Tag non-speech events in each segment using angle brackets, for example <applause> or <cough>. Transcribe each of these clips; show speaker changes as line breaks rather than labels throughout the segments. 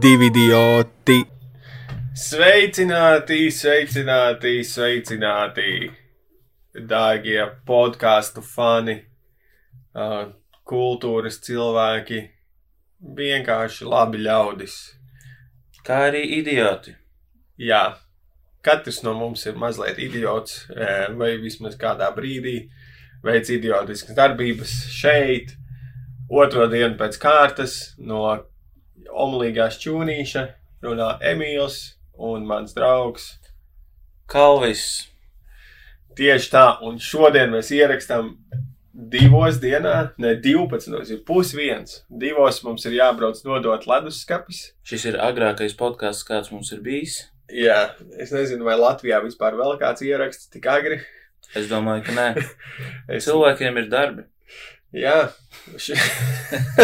divi idioti.
Sveicināti, sveicināti, sveicināti, dārgie podkāstu fani, kultūras cilvēki, vienkārši labi ļaudis.
Kā arī idioti.
Jā, katrs no mums ir mazliet idiots, vai vismaz kādā brīdī veic idiotiskas darbības šeit, otro dienu pēc kārtas no omulīgās čūnīša runā Emīls un mans draugs.
Kalvis.
Tieši tā, un šodien mēs ierakstām divos dienā, ne 12, ir pusviens. Divos mums ir jābrauc nodot leduskapis.
Šis ir agrākais podkāsts, kāds mums ir bijis.
Jā, es nezinu, vai Latvijā vispār vēl kāds ieraksts tik agri.
Es domāju, ka nē. <laughs>
Es,
Cilvēkiem ir darbi.
Jā, ši...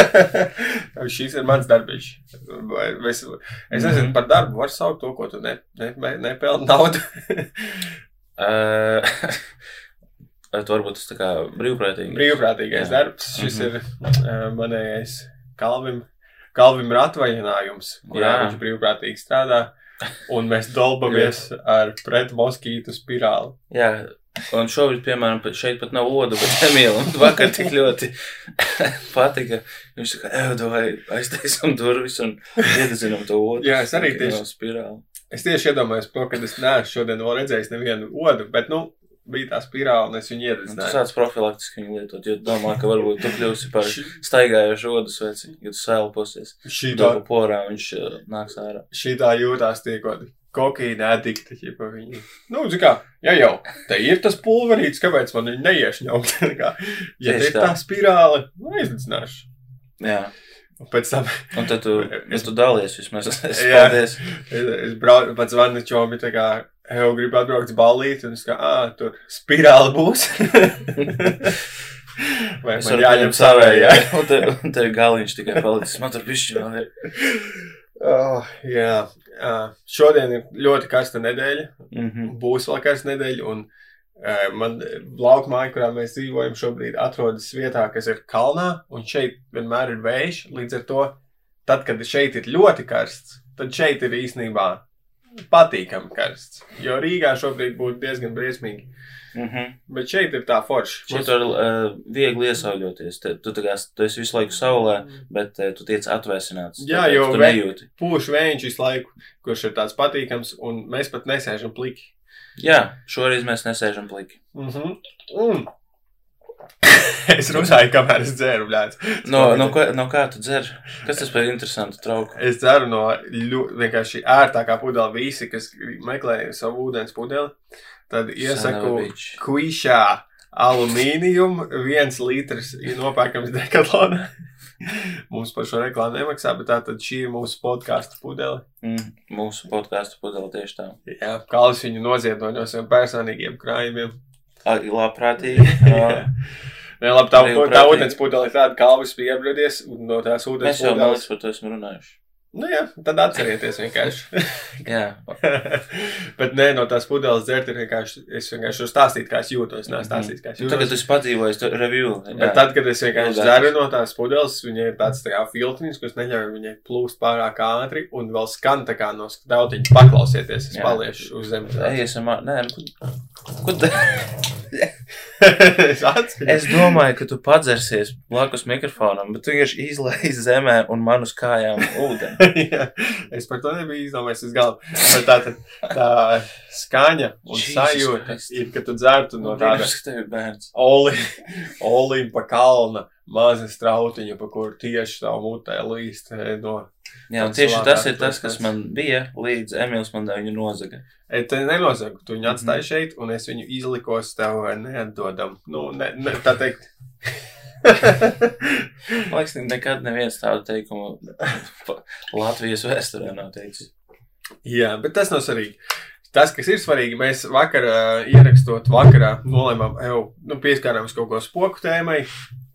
<laughs> šis ir mans darbs. Es, es nezinu, par darbu var saukt to, ko tu ne, ne, ne, nepelni naudu. <laughs>
Tu varbūt tas tā kā brīvprātīgi.
Brīvprātīgais
Jā.
darbs. Šis
Mhm.
ir uh, manējais Kalvim. Kalvim ir atvaļinājums, kurā
Jā.
viņš brīvprātīgi strādā. Un mēs <laughs> dolbamies ar pretmoskītu spirāli.
Jā, un šobrīd, piemēram, šeit pat nav odu, bet <laughs> Emīlam vakar tik ļoti <laughs> patika. Viņš saka, ej, vai aiztaisam durvis un iedzinam to odu.
Jā, es arī tieši-
spirāli.
Es tieši iedomājos to, ka es neesmu šodien vēl redzējis nevienu odu, bet, nu, bija tā spirāli, un es viņu
Un Tu
iededzināju.
sāc profilaktiski viņu lietot, jo domā, ka varbūt tu kļūsi par staigājošu odu sveci, kad tu sēlposies.
Šī tā,
porā viņš uh, nāks ārā.
šī tā jūtās tie kaut kādi kokaīna adikti, viņi. Nu, kā, ja jau, te ir tas pulverīts, kāpēc man viņu neiešņaukt? <laughs> Tā ja
Tieši
ir tā
tā.
spirāli, nu, aizdedzināšu.
Jā,
Un pēc tam
un tad tu,
Es-
tu dalies vismaz. Es <laughs>
Jā.
paldies.
es, es braucu, pats zvanu čomi, tā kā, jau gribu atbraukt uz ballīti, un es kā, ā, tur spirāli būs. <laughs> Vai
Es
man jāņem
savējā.
savējā?
Un te, un te galiņš tikai palicis. Man tur pišķi vēl ir.
Oh, jā, uh, šodien ir ļoti karsta nedēļa.
Mhm.
Būs vēl karsta nedēļa. Un uh, man laukumā, kurā mēs dzīvojam, šobrīd atrodas vietā, kas ir kalnā. Un šeit vienmēr ir vējš. Līdz ar to, tad, kad šeit ir ļoti karsts, tad šeit ir īstenībā patīkami karsts. Jo Rīgā šobrīd būtu diezgan briesmīgi.
Mhm.
Bet šeit ir tā forša.
Šeit var uh, viegli iesauļoties. Te, tu, kā, tu esi visu laiku saulē, bet uh, tu tiec atvēsināts.
Jā,
Tāpēc
jo vē-
nejūti.
Pūš vējš visu laiku, kurš ir tāds patīkams, un mēs pat nesēžam pliki.
Jā, šoreiz mēs nesēžam pliki.
Mm -hmm. mm. <laughs> es runāju, kamēr es dzēru, blēdz.
No, no, ko, no kā tu dzer? Kas tas par interesantu trauku?
Es dzeru no ļu, vienkārši ērtākā pudelē. Visi, kas meklē savu ūdens pudeli, tad iesaku kvišā alumīnijumu. viens litrs ir nopērkams dekatlonā. <laughs> Mums par šo reklāmu nemaksā, bet tā tad šī ir mūsu podkāstu pudele.
Mm, mūsu podkāstu podeli tieši tā.
Jā, Kāls viņu noziedo no saviem personīgiem krājumiem.
Arī labprātīgi. <laughs>
Nē, labi, tā, tā ūdens pudele ir tāda, Kalvis bija iebradies, un no tās ūdens
Mēs jau
pudeles.
mazliet par to esam runājuši.
Nu jā, tad atcerieties vienkārši. <laughs>
Jā,
Bet nē, no tās pudeles dzert ir vienkārši. Es vienkārši stāstīt, kā es jūtos. Nē, stāstīt, kā es
Nu, tagad
jūtos.
es padzīvoju, tu review.
Bet tad, kad es vienkārši dzeru no tās pudeles, viņai ir tāds tā kā filtriņš, kas neļauj viņai plūst pārāk ātri un vēl skan tā kā no skdautiņa. Paklausieties, es
Jā.
paliešu uz zemes.
Nē, nu, ko, ko da? <laughs>
es.
Es domāju, ka tu padzersies blakus mikrofonam, bet tu vienkārši izlaiž zemē un man uz kājām ūdeni.
Jā, es par to nebiju izdomājis uz galvu. Bet tā, tā, tā skaņa un
Jesus
sajūta
Christ.
ir, ka tu dzertu no tāda
Brīnums, ka tev ir bērns.
oli, olimpa kalna, maza strautiņa, pa kuru tieši tā mutē līst eh, no.
Jā, tieši tas ir tas, kas man bija, līdz Emīls man viņu nozaga.
Es te nenosaku, tu viņu atstāji
Mhm.
šeit, un es viņu izlikos tev neatdodam. Nu, ne, ne, tā teikt.
Man liekas, nekad neviens tādu teikumu Latvijas vēsturē nav teicis.
Jā, bet tas nav svarīgi. Tas, kas ir svarīgi, mēs vakarā ierakstot, vakarā nolēmām, jau nu, pieskārāmies kaut ko spoku tēmai,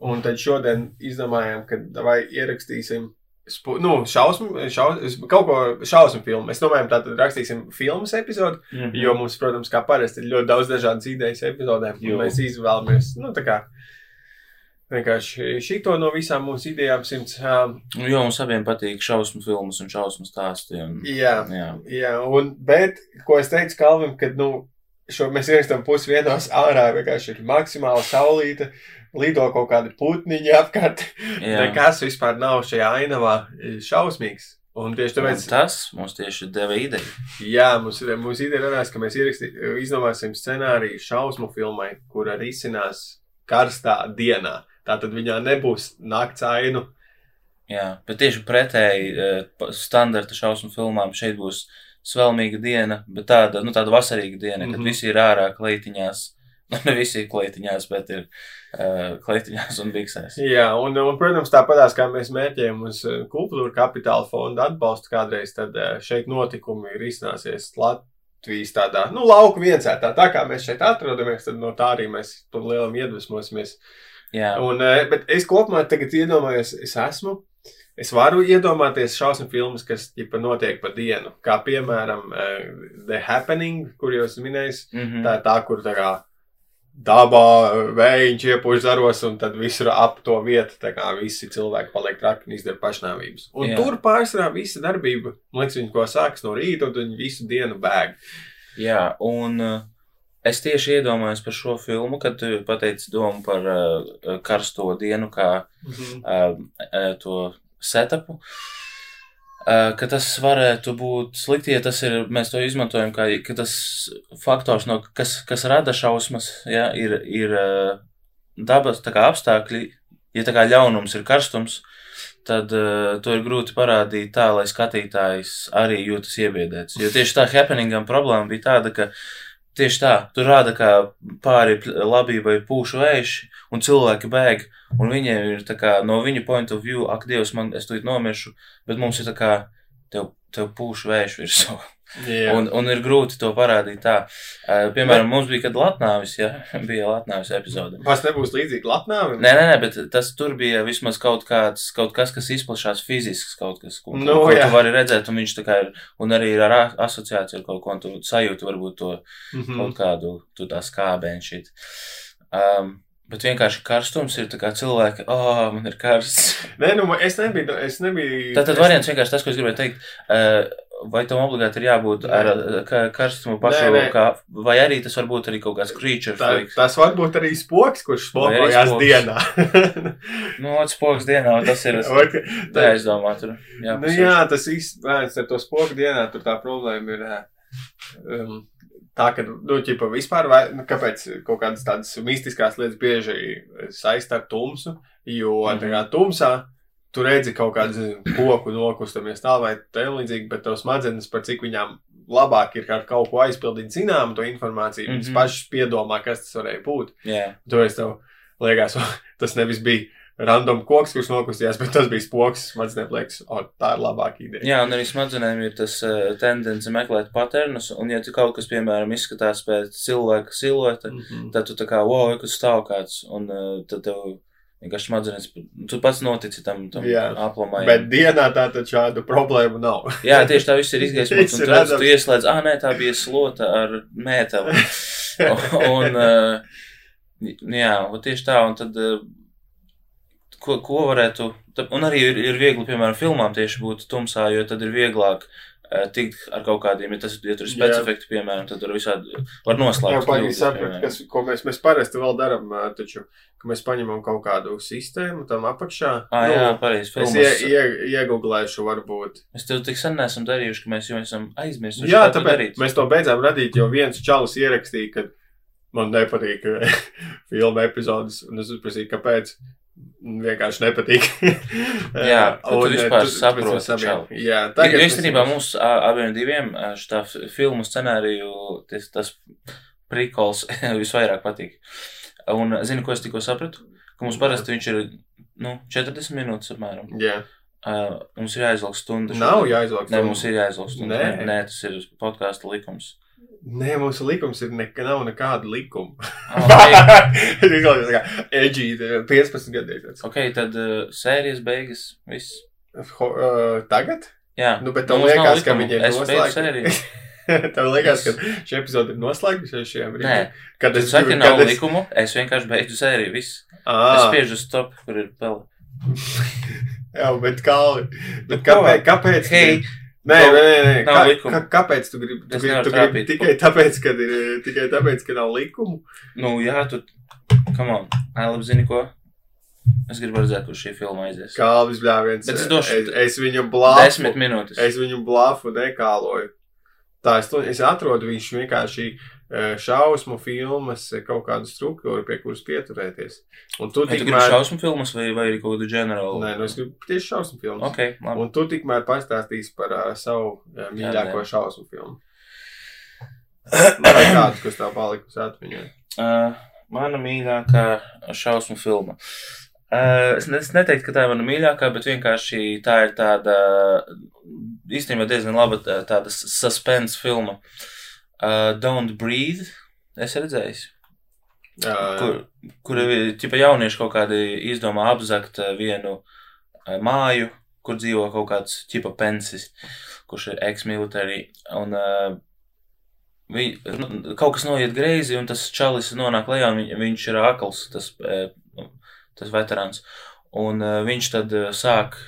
un tad šodien izdomājām, ka vai ierakstīsim spo, nu, šausmu, šaus, kaut ko šausmu filmu. Mēs domājam, tātad rakstīsim filmas epizodu,
Mhm.
jo mums, protams, kā parasti ir ļoti daudz dažādas idejas epizodēm,
Jo.
un mēs izvēlamies, nu, tā kā vienkārši šito no visām mūsu idejām simts. Um,
Jo mums abiem patīk šausmu filmas un šausmu stāsti. Un,
jā,
jā.
jā, un, bet, ko es teicu Kalvim, kad, nu, šo mēs ierakstām pusi vienos ārā, vienkārši ir maksimāli saulīta, lido kaut kādi putniņi apkārt. Nekas vispār nav šajā ainavā šausmīgs. Un tieši
Un
tāpēc,
tas mums tieši deva ideju.
jā, mums, ir- mums ideja radās, ka mēs ierakstī- izdomāsim scenāriju šausmu filmai, kura risinās karstā dienā. Tātad viņā nebūs nakts ainu.
Jā, bet tieši pretēji pa- standarta šausmu filmām šeit būs svelmīga diena, bet tāda, nu, tāda vasarīga diena, kad
Mhm.
visi ir ārā kleitiņās. Nu, ne visi ir kleitiņās, bet ir uh, kleitiņās un biksēs.
Jā, un, un protams, tāpatās kā mēs mērķējam uz eh, kultūra kapitāla fonda atbalstu kādreiz, tad šeit notikumi ir iznāsies Latvijas tādā, nu, lauku viencētā. Tā kā mēs šeit atrodamies, tad no tā arī mēs tur lielam iedvesmosimies.
Jā,
Un, eh, bet es kopumā tagad iedomājos, es esmu. Es varu iedomāties šausmu filmas, kas ģipa, notiek pa dienu. Kā piemēram, eh, The Happening, kur jūs minējāt.
mm -hmm.
Tā ir tā, kur tā kā dabā vējš iepūš zaros, un tad visur ap to vietu tā kā visi cilvēki paliek traki un izdara pašnāvības. Un
Jā.
Tur pārsvarā visa darbība, man liekas, viņi ko sāks no rīta, un viņi visu dienu bēg.
Jā, un uh, es tieši iedomājos par šo filmu, kad tu pateici domu par uh, karsto dienu, kā
Mhm.
uh, uh, to setupu. Uh, ka tas varētu būt slikti, ja tas ir, mēs to izmantojam, kā ka tas faktors, no, kas, kas rada šausmas, ja, ir, ir uh, dabas apstākļi, ja tā kā ļaunums ir karstums, tad uh, to ir grūti parādīt tā, lai skatītājs arī jūtas iebiedēts. Jo tieši tā happeningam problēma bija tāda, ka tieši tā, tur rāda, kā pāri labībai pūš vējš, un cilvēki bēg, un viņiem ir tā kā no viņa point of view, ak, Dievs, man es tūlīt nomiršu, bet mums ir tā kā tev, tev pūš vējš virsū.
Jā,
Un, un ir grūti to parādīt tā. Piemēram, mums bija, kad Latnāvis, ja, <laughs> bija Latnāvis epizode.
Tas nebūs līdzīgi Latvijam.
Nē, nē, nē, bet tas tur bija vismaz kaut kāds, kaut kas, kas izplatās fizisks, kaut kas, ko,
Nu,
ko
jā.
tu vari redzēt, un viņš tā kā ir, un arī ir ar asociāciju ar kaut ko, un tu sajūti varbūt to
Mhm.
kaut kādu, tu tā skābēni šit. Um, bet vienkārši karstums ir tā kā cilvēki, oh, man ir karsts.
Nē, nu, es nebiju. Es nebiju
Tātad
es-
variants vienkārši tas, ko es gribēju teikt. Uh, Vai tam obligāti ir jābūt ar uh, ka- karstumu pašu,
Nē, nē.
kā, vai arī tas var būt arī kaut kāds creature
Tā,
freaks?
tas var būt arī spoks, kurš
spoks.
dienā. <laughs>
Nu, otrs spoks dienā, tas ir. <laughs>
Ka- tā-
jāizdomā tur. Jā,
Nu, jā, tas īstenībā ar to spoku dienā tur tā problēma ir. ā, Um, tā, ka, nu, ķipa, vispār, vai, nu, kāpēc kaut kādas tādas mistiskās lietas bieži saistā ar tumsu, jo mm. -hmm. tā kā tumsā tu redzi kaut kādu zinu, koku nokustamies tā vai tā līdzīgi, bet tavs smadzenes, par cik viņām labāk ir ar kaut ko aizpildīt zinām to informāciju, mm -hmm. viņas
Mhm.
pašas piedomā, kas tas varēja būt.
jā.
Tāpēc tev liekas, <laughs> tas nevis bija random koks, kurš nokustījās, bet tas bija spoks. Man liekas, o, tā ir labāka ideja.
jā, un arī smadzenēm ir tas uh, tendence meklēt paternus, un ja tu kaut kas, piemēram, izskatās pēc cilvēka silueta,
Mhm.
tad tu tā kā, wow, kas stāv kāds, un uh, tad tev vienkārši smadzenes, tu pats notici tam, tam aplamai.
Bet dienā tā tad šādu problēmu nav.
Jā, tieši tā viss ir <laughs> izgaismots, un
ir
tu, ieslēdz, ah, nē, tā bija slota ar mēteli. <laughs> un, uh, jā, un tieši tā, un tad, uh, ko, ko varētu, tad, un arī ir, ir viegli, piemēram, filmām tieši būt tumsā, jo tad ir vieglāk uh, tikt ar kaut kādiem, ja tas ja tur ir
Jā.
specifekti, piemēram, tad tur visādi var
Jā,
noslēgt. kļūdas,
saprast,
piemēram.
kas, ko mēs, mēs parasti vēl darām, ā, taču, ka mēs paņemam kaut kādu sistēmu tam apakšā.
Ah, jā, pareizi,
Es ie, ie, iegooglēšu, varbūt.
Mēs tev tik sen neesam darījuši, ka mēs jau esam aizmirsuši.
Jā, tāpēc
darīt.
mēs to beidzām radīt, jo viens čalis ierakstīja, ka man nepatīk <laughs> <laughs> filmu epizodes, un es uzprasīju, kāpēc. Vienkārši nepatīk. <laughs>
Jā, tu
Un,
vispār
tu-
saproti
abiem-
čali.
Jā,
Jo
tagad.
īstenībā
mēs-
mums abiem diviem šitā filmu scenāriju tas, tas prikols <laughs> visvairāk patīk. Un zini, ko es tikko sapratu? Ka mums parasti viņš ir nu, 40 minūtes apmēram.
Jā,
Uh, mums ir jāizlauks stunda.
nav
šodien.
jāizlauks.
Nē, mums ir jāizlauks stunda.
Nē.
Nē, nē tas ir podkāstu likums.
Nē, mūsu likums ir, ka nav nekāda likuma.
Okay. <laughs>
Tas izklausās kā edgy, 15 gadīgs.
ok, tad uh, sērijas beigas. Viss.
Uh, tagad?
Jā,
Nu, bet
Nu,
tev
nav
liekas, ka
Es beidzu
noslēgta.
sēriju. <laughs>
Tev liekas, ka šī epizode ir noslēgusies?
Nē,
kad es kad
nav
es-
likumu. Es vienkārši beigtu sēriju. Viss. Es
Ā,
spiežu uz top, kur ir peli. <laughs>
Jā, bet kā?
Nu,
kāpēc? kāpēc
Hei,
Nē, nē, nē, nē. Kā,
likumu.
kā, kāpēc tu gribi? Tu gribi, tu gribi tikai tāpēc, ka ir tikai tāpēc, ka nav likumu.
nu jā, tu. Come on. Ai, zini ko? Es gribu redzēt, kur šī filma aizies.
Kāvis bļāviens.
Bet es došu-
es, es viņu blāfu.
Desmit minūtes.
Es viņu blāfu nekāloju. Tā es, to- es atrodu, viņš vienkārši šausmu filmas eh, kaut kādu struktūru, pie kuras pieturēties. Un tu
tu gribi
tikmēr...
šausmu filmas vai, vai kaut kādu ģenerālu?
Nē, nu es gribu tieši šausmu filmas.
Ok, labi.
Un tu tikmēr pastāstīsi par uh, savu uh, mīļāko
jā.
šausmu filmu. <clears throat> Vai kādu, kas tev palikusi atmiņā?
Uh, mana mīļākā šausmu filma. Uh, es, ne, es neteiktu, ka tā ir mana mīļākā, bet vienkārši tā ir tāda īstenībā diezgan laba tā- tāda suspense filma. Uh, Don't Breathe. Es redzēju,
Uh,
kur, kur ir jaunieši kaut kādi izdomā apzakt uh, vienu uh, māju, kur dzīvo kaut kāds tipa pensis, kurš ir ex-military. Un uh, vi, nu, kaut kas noiet greizi, un tas čalis nonāk lejā, un viņ, viņš ir akls, tas, eh, tas veterāns. Un uh, viņš tad uh, sāk.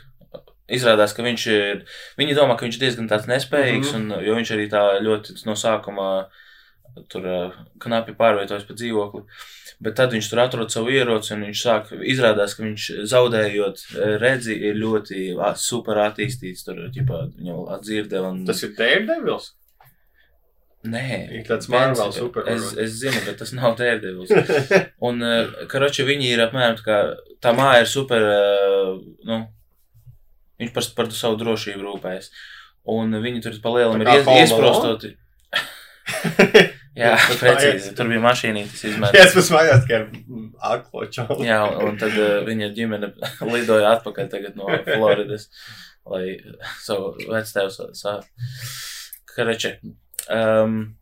Izrādās, ka viņš ir. Viņi domā, ka viņš ir diezgan tāds nespējīgs, mm -hmm. un, jo viņš arī tā ļoti no sākuma tur uh, knapi pārvietojas pa dzīvokli. Bet tad viņš tur atrod savu ieroci, un viņš sāk. Izrādās, ka viņš zaudējot eh, redzi, ir ļoti super attīstīts. Tur ģipā, viņam atdzirdē. Un...
tas ir Daredevils.
Nē,
Ir tāds Marvel supervaronis.
Es, es zinu, bet tas nav Daredevils. <laughs> Un, karoči, viņi ir apmēram tā kā, tā māja ir super, nu, viņš par, par savu drošību rūpējas. Un viņi tur pa lielam ir ies, iesprostoti. Jā, <laughs> precīzi. Tur bija mašīnītis
Jā,
izmērs.
es mājās tikai aklo čauli.
Jā, un tad uh, viņa ģimene <laughs> lidoja atpakaļ tagad no Floridas, lai savu vectēvu sa... Kareče. Um,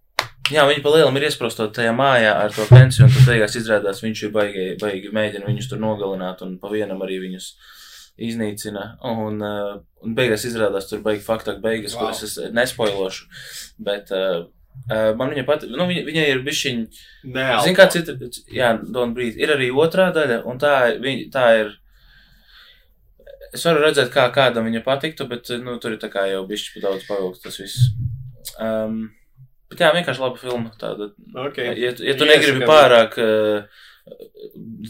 jā, viņi pa lielam ir iesprostot tajā mājā ar to pensiju, un tad beigās izrādās viņš ir baigi, baigi mēģina viņus tur nogalināt, un pa vienam arī viņus iznīcina. Un, uh, un beigās izrādās tur baigi faktāk beigas,
Wow.
kuras es nespoilošu. Bet uh, uh, man viņa pat, nu, viņa, viņai ir bišķiņ
Nē,
Zini, kāds ir. Jā, Don't Breathe. Ir arī otrā daļa, un tā, ir- tā ir. Es varu redzēt, kā kādam viņa patiktu, bet nu, tur ir tā kā jau bišķi pa daudz pavilkts tas viss. Um, bet jā, vienkārši laba filma. Tāda,
Okay.
ja, ja tu
Iesakām.
negribi pārāk uh,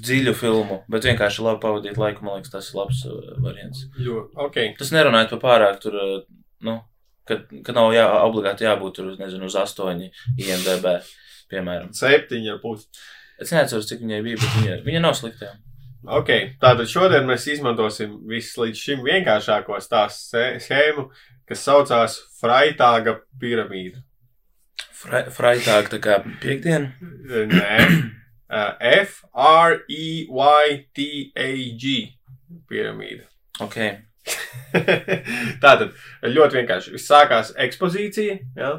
dziļu filmu, bet vienkārši labi pavadīt laiku, man liekas, tas ir labs uh, variants.
Jo, okay.
Tas nerunājot par pārāk tur, uh, nu, ka, ka nav jā, obligāti jābūt tur, nezinu, uz astoņi IMDB, piemēram.
Septiņi ar pusi.
Es neatceros, cik viņai bija, bet viņa, viņa nav slikta.
Ok, tātad šodien mēs izmantosim visu līdz šim vienkāršāko stāstu schēmu, kas saucās Freitāga piramīda.
Fra- Freitag, tā kā piekdiena.
Nē, uh, F-R-E-Y-T-A-G piramīda.
Ok, <laughs>
Tātad ļoti vienkārši. Viss sākās ekspozīcija, ja?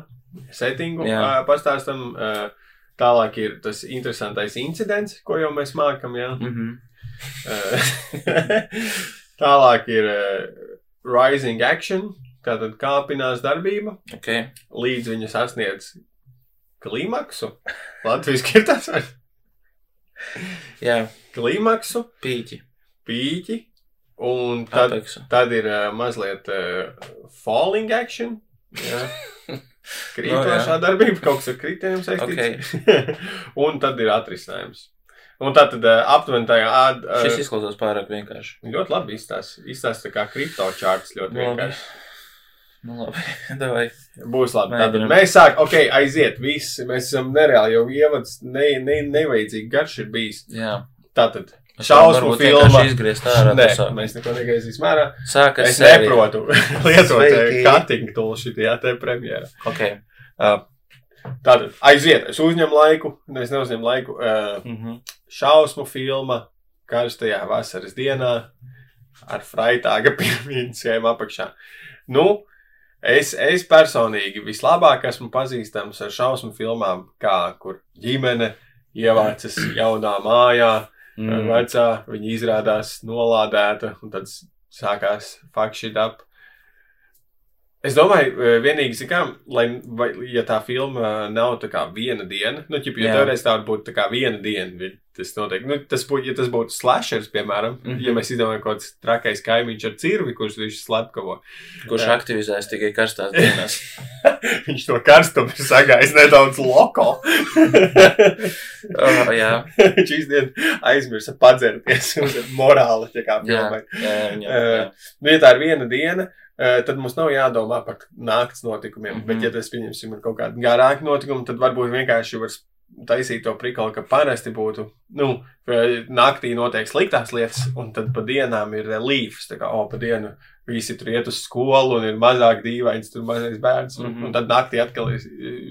settingu
Jā.
uh, pastāstam. Uh, tālāk ir tas interesantais incidents, ko jau mēs mākam. Ja?
mm -hmm.
Tālāk ir uh, rising action, tātad kāpinās darbība,
ok.
līdz viņa sasniedz klimaksu. Latvijas <laughs> ir tas ar
Jā,
klimaksu,
pīķi.
pīķi, un tad,
Apeksu.
tad ir uh, mazliet uh, falling action. Jā. <laughs> Krītošā
jā.
darbība, kaut kas ar kritēm saistīts.
Ok. <laughs>
un tad ir atrisinājums. Un tā tad aptuveni tajā uh,
Šis izklausās pārāk vienkārši.
ļoti labi izstāsta. Izstāsta kā kriptočārts ļoti
Nu, labi. Nu labi, <laughs> davai.
Būs labi. Tad mēs sākam, ok, aiziet, visi. Mēs esam nereāli jau ievads, ne, ne, nevajadzīgi garš ir bijis.
Jā.
Tātad, Šausmu
vienkārši izgriezt ārā.
nē, mēs neko negaidīsim ārā.
Sākas
Es
sērija.
neprotu <laughs> lietot
Sveiki.
cutting tool šitajā te premjerā.
Ok.
Uh, tātad, aiziet, es uzņemu laiku, ne, es neuzņemu laiku. Uh,
Mhm.
šausmu filma karstajā vasaras dienā ar fraitāga <laughs> piramīdu schēmu apakšā. Nu, es, es personīgi vislabāk esmu pazīstams ar šausmu filmām, kā kur ģimene ievācas jaunā mājā, mm. Vecā, viņa izrādās nolādēta, un tad sākās shit up. Es domāju, eh, vienīgi, kā, lai, vai, ja tā filma nav tā kā viena diena, nu, ķip,
Jā.
toreiz tā būtu tā kā viena diena, tas notiek, nu, tas būtu, ja tas būtu slashers, piemēram, mm
Mhm.
-hmm. ja mēs izdomājam kaut kāds trakais kaimiņš ar cirvi, kurš viņš slepkavo,
Kurš
Jā.
aktivizēs tikai karstās dienās. <laughs>
viņš to karstumu ir sagājis nedaudz loko.
oh, jā, <laughs>
viņš izdien aizmirsa padzerties, <laughs> un morāli, filmai.
jā, jā, jā.
Nu, ja tā ir viena diena, eh, tad mums nav jādomā par naktas notikumiem. Mm
Mhm.
-hmm. Bet, ja tas, pieņemsim, ir kaut kāda garāka notikuma, tad varbūt vienkārši var taisīt to prikalu, ka parasti būtu, nu, naktī notiek sliktās lietas, un tad pa dienām ir reliefs. Tā kā, o, pa dienu visi tur iet uz skolu, un ir mazāk dīvains, tur mazais bērns, un, mm. -hmm. un tad naktī atkal ir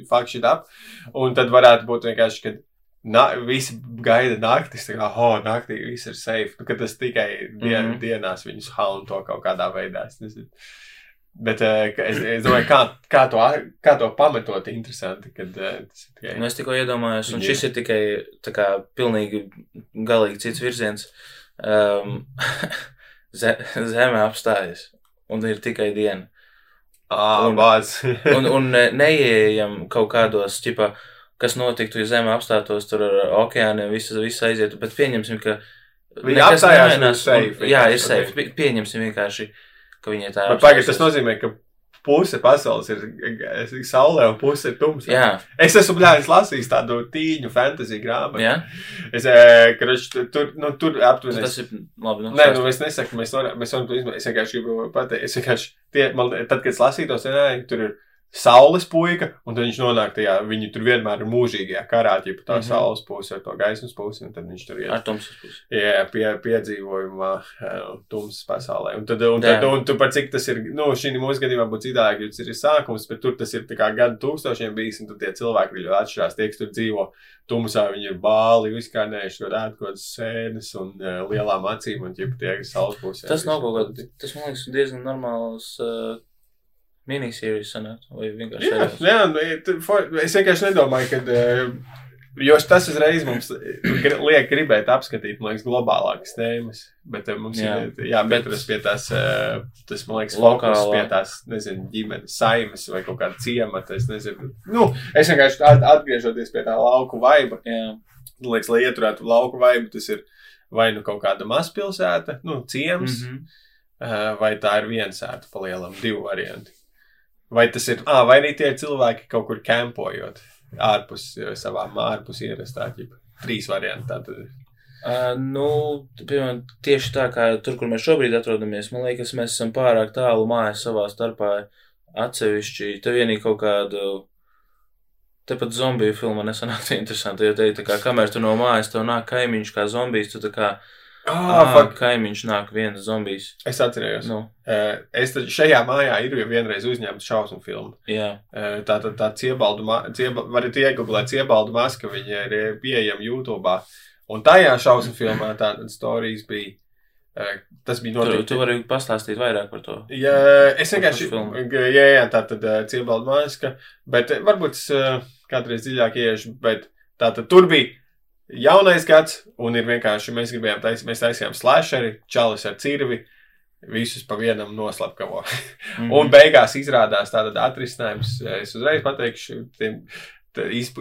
fuck shit up. Un tad varētu būt vienkārši, ka Na, visi gaida naktis, tā kā, oh, naktī viss ir safe. Nu, ka tas tikai dien, mm. -hmm. dienās viņus haun to kaut kādā veidā. Es nezinu. Bet eh, es, es domāju, kā, kā, to, kā to pamatot, interesanti, kad eh, tas ir tikai.
Nu, es tikko iedomājos, un šis ir tikai tā kā pilnīgi galīgi cits virziens. Um, <laughs> ze, zeme apstājas, un ir tikai diena.
Ah, <laughs>
un-. Un, un <laughs> ne- neieejam kaut kādos, ķipa, kas notiktu, ja zeme apstātos tur ar okeāniem, viss, viss aizietu. Bet pieņemsim, ka
Viņi apstājās,
nemainās,
un
un- Jā, ir safe.
ok.
Pie- Pieņemsim vienkārši, ka viņai tā
Bet pagaid, tas nozīmē, ka puse pasaules ir ir saulē un puse ir tumsā.
Jā,
Es esmu bļāvis lasījis tādu tīņu fantasy grāmatu.
jā.
Es, eh, kruč, tur, nu, tur aptuveni.
tas ir labi. Nu,
Nē, nu es nesaku, mēs varam, mēs varam to izmantot. Es vienkārši gribu pateikt, es vienkārši, tie, man, tad, kad es lasīju to scenāriju, tur ir saules puika, un tad viņš nonāk tajā, viņi tur vienmēr ir mūžīgajā karā, ja tā
Mhm.
saules puse ar to gaismas pusi, un tad viņš tur iet.
Ar tumsas pusi.
Jā, pie, piedzīvojumā, uh, tumsas pasaulē. Un tad, un, tad,
Jā.
un tu par cik tas ir, nu, šī mūsu gadījumā būtu citādāk, jo tas ir sākums, bet tur tas ir tā kā gadu tūkstošiem bijis, un tad tie cilvēki ļoti atšķirās. Tie, kas tur dzīvo tumsā, viņi ir bāli, uzkārnējuši, tur ēd kaut kādas sēnes un uh, lielām acīm, un ķip tie, kas saules pusē.
Tas nav kaut kāds, tas man liekas diezgan normāls uh, minisērijas sanāk, vai vienkārši
Jā, jā nu, es vienkārši nedomāju, ka. Jo tas uzreiz mums gr- liek gribēt apskatīt, man liekas, globālākas tēmas. Bet eh, mums jā. Ir jāpieturas pie tās, eh, tas, man liekas,
Lokālā.
fokus pie tās, nezinu, ģimenes saimes vai kaut kāda ciemata. Es nezinu. Nu, es vienkārši at- atgriežoties pie tā lauku vaiba.
Jā,
Man liekas, lai ieturētu lauku vaibu, tas ir vai nu kaut kāda mazpilsēta, nu, ciems. Mm. -hmm. vai tā ir viena sēta palielam, divi varianti. Vai tas ir, ah, vai arī tie ir cilvēki kaut kur kempojot ārpus savām, ārpus ierastā ķipa. Trīs varianti tātad.
Uh, nu, piemēram, tieši tā kā tur, kur mēs šobrīd atrodamies, man liekas, mēs esam pārāk tālu mājas savā starpā atsevišķi. Te vienīgi kaut kādu. Tepat zombiju filma nesanāk <laughs> interesanti, jo te tā kā, kamēr tu no mājas, tev nāk kaimiņš kā zombijs, tu tā kā,
Ah,
ah, kaimiņš nāk viens zombijs.
es atcerējos.
Nu,
Eh, Es šajā mājā ir jau vienreiz uzņemta šausmu filma.
jā,
Eh, Tā tad tā ciebaldu, cieba, varat iegooglēt ciebaldu maska, viņa ir eh, pieejama YouTube. Un tajā šausmu filmā tādas stāstījis bija. eh, Tas bija
tu,
noteikti.
tu vari pastāstīt vairāk par to.
Jā, es vienkārši.
filmu.
Jā, jā, tā tad uh, ciebalda māska. Bet varbūt es uh, kādreiz dziļāk ieiešu. Bet tā tad tur bija jaunais gads, un ir vienkārši mēs gribējām taisīt, mēs taisījām slasheri, čalis ar cirvi. Visus pa vienam noslapkavo. <laughs>
Mhm.
Un beigās izrādās tāda atrisinājums. Es uzreiz pateikšu, tiem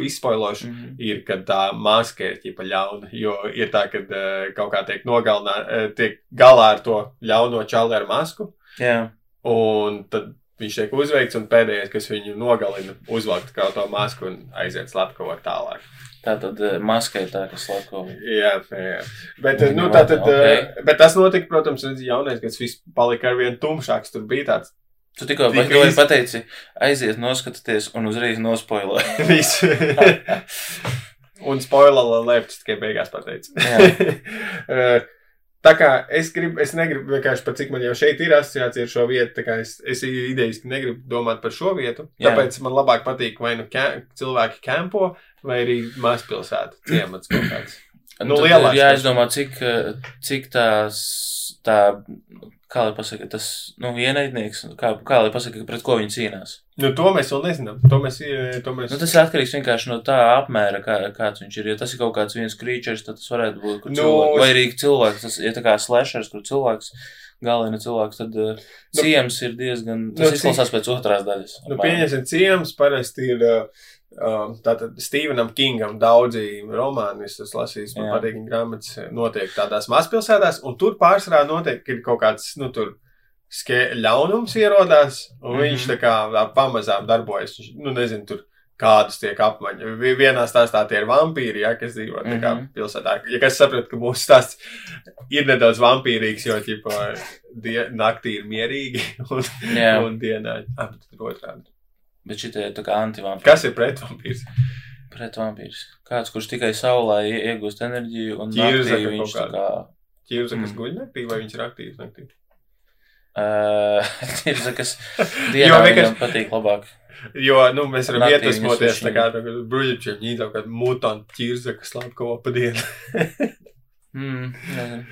izspoilošu,
Mhm.
ir, kad tā maska ir ķipa ļauna. Jo ir tā, ka uh, kaut kā tiek nogalināta, uh, tiek galā ar to ļauno čali ar masku.
Jā,
Un tad viņš tiek uzveikts, un pēdējais, kas viņu nogalina, uzvelk kā to masku un aiziet slepkavot tālāk.
Tā tad uh, maska ir tā, kas slēpko.
Jā, jā. Bet, eh, nu, tā tad,
ok.
okay. bet tas notika, protams, redz, jaunais gads viss palika ar vien tumšāks. Tur bija tāds
Tu tikko tikko
iz-
pateici, aiziet, noskatieties, un uzreiz nospoiloji. <laughs>
viss. <laughs> un spoiler alert, tikai beigās pateicu. <laughs> Tā kā es, gribu, es negribu vienkārši par cik man jau šeit ir asociācija ar šo vietu, tā kā es, es idejiski negribu domāt par šo vietu.
Jā.
Tāpēc man labāk patīk vai nu ke, cilvēki kempo, vai arī mazpilsēta ciemats kaut kāds. Nu,
Tad
lielāks
ir jāizdomā, cik, uh, cik tās, tā, kā lai pasaka, tas, nu, ienaidnieks, kā, kā lai pasaka, pret ko viņi cīnās.
Nu, to mēs vēl nezinām. To mēs, eh, to mēs...
Nu, tas ir atkarīgs vienkārši no tā apmēra, kā, kāds viņš ir. Ja tas ir kaut kāds viens krīčers, tad tas varētu būt,
Nu,
cilvēks, vai arī cilvēks, tas ir tā kā slashers, kur cilvēks galvenā cilvēks, tad uh,
Nu,
ciems ir diezgan.
nu,
Tas
cik-
izklausās pēc otrās daļas.
Nu, pieņemsim, ciems parasti ir. Uh, uh, Tātad Stevenam Kingam daudzi romāni, es esmu lasījis, man patīk viņa grāmatas, notiek tādās mazpilsētās, un tur pārsvarā notiek, kaut kāds, nu, tur ske, ļaunums ierodās, un mm -hmm. viņš
Mhm.
tā kā pamazām darbojas. Viņš, nu, nezinu, tur kādas tiek apmaiņas. Vi- Vienā stāstā tie ir vampīri, ja, kas dzīvo kā
Mhm.
pilsētā. Ja kas saprot, ka mūsu stāsts ir nedaudz vampīrīgs, jo, ķipa, die, naktī ir mierīgi, <laughs> un,
Jā.
un dienā, ah, tad otrādi.
Bet ir tā kā antivampīri.
Kas ir pretvampīrs?
Pret vampīrs. Kāds, kurš tikai saulē ie- iegūst enerģiju un
Ķirza kaut
viņš
kāda.
kā.
Ķirza, kas
Mm.
guļ naktī, vai viņš ir aktīvs naktī?
Uh, <laughs> ķirza, kas <laughs> dienā
vienkārši-
patīk labāk.
Jo, nu, mēs varam iedvesmoties tā kā bruģičiem, ņīt kaut kādu mutantu ķirza, kas slāp kaut pa dienu. <laughs>
Mm, nezinu.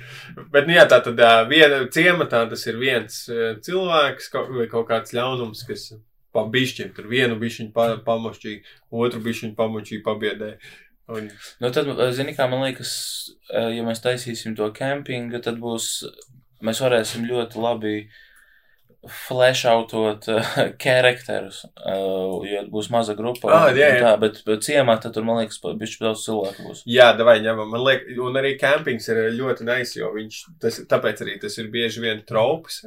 Bet, nu jā, tā tad viena ciematā tas ir viens cilvēks vai kaut kāds ļaunums, kas pa bišķiņu, tur vienu bišķiņu pa, pamošķīja, otru bišķiņu pamošķīja, pabiedē. Un,
Nu, tad, zini, kā man liekas, ja mēs taisīsim to kempingu, tad būs, mēs varēsim ļoti labi flashoutot uh, <laughs> charakterus, uh, jo būs maza grupa. Un-
jā, jā.
Tā, bet, bet ciemā tad tur, man liekas, bišķi daudz cilvēku būs.
jā, davai ņemam, man liekas, un arī kempings ir ļoti nice, jo viņš, tas, tāpēc arī tas ir bieži vien trops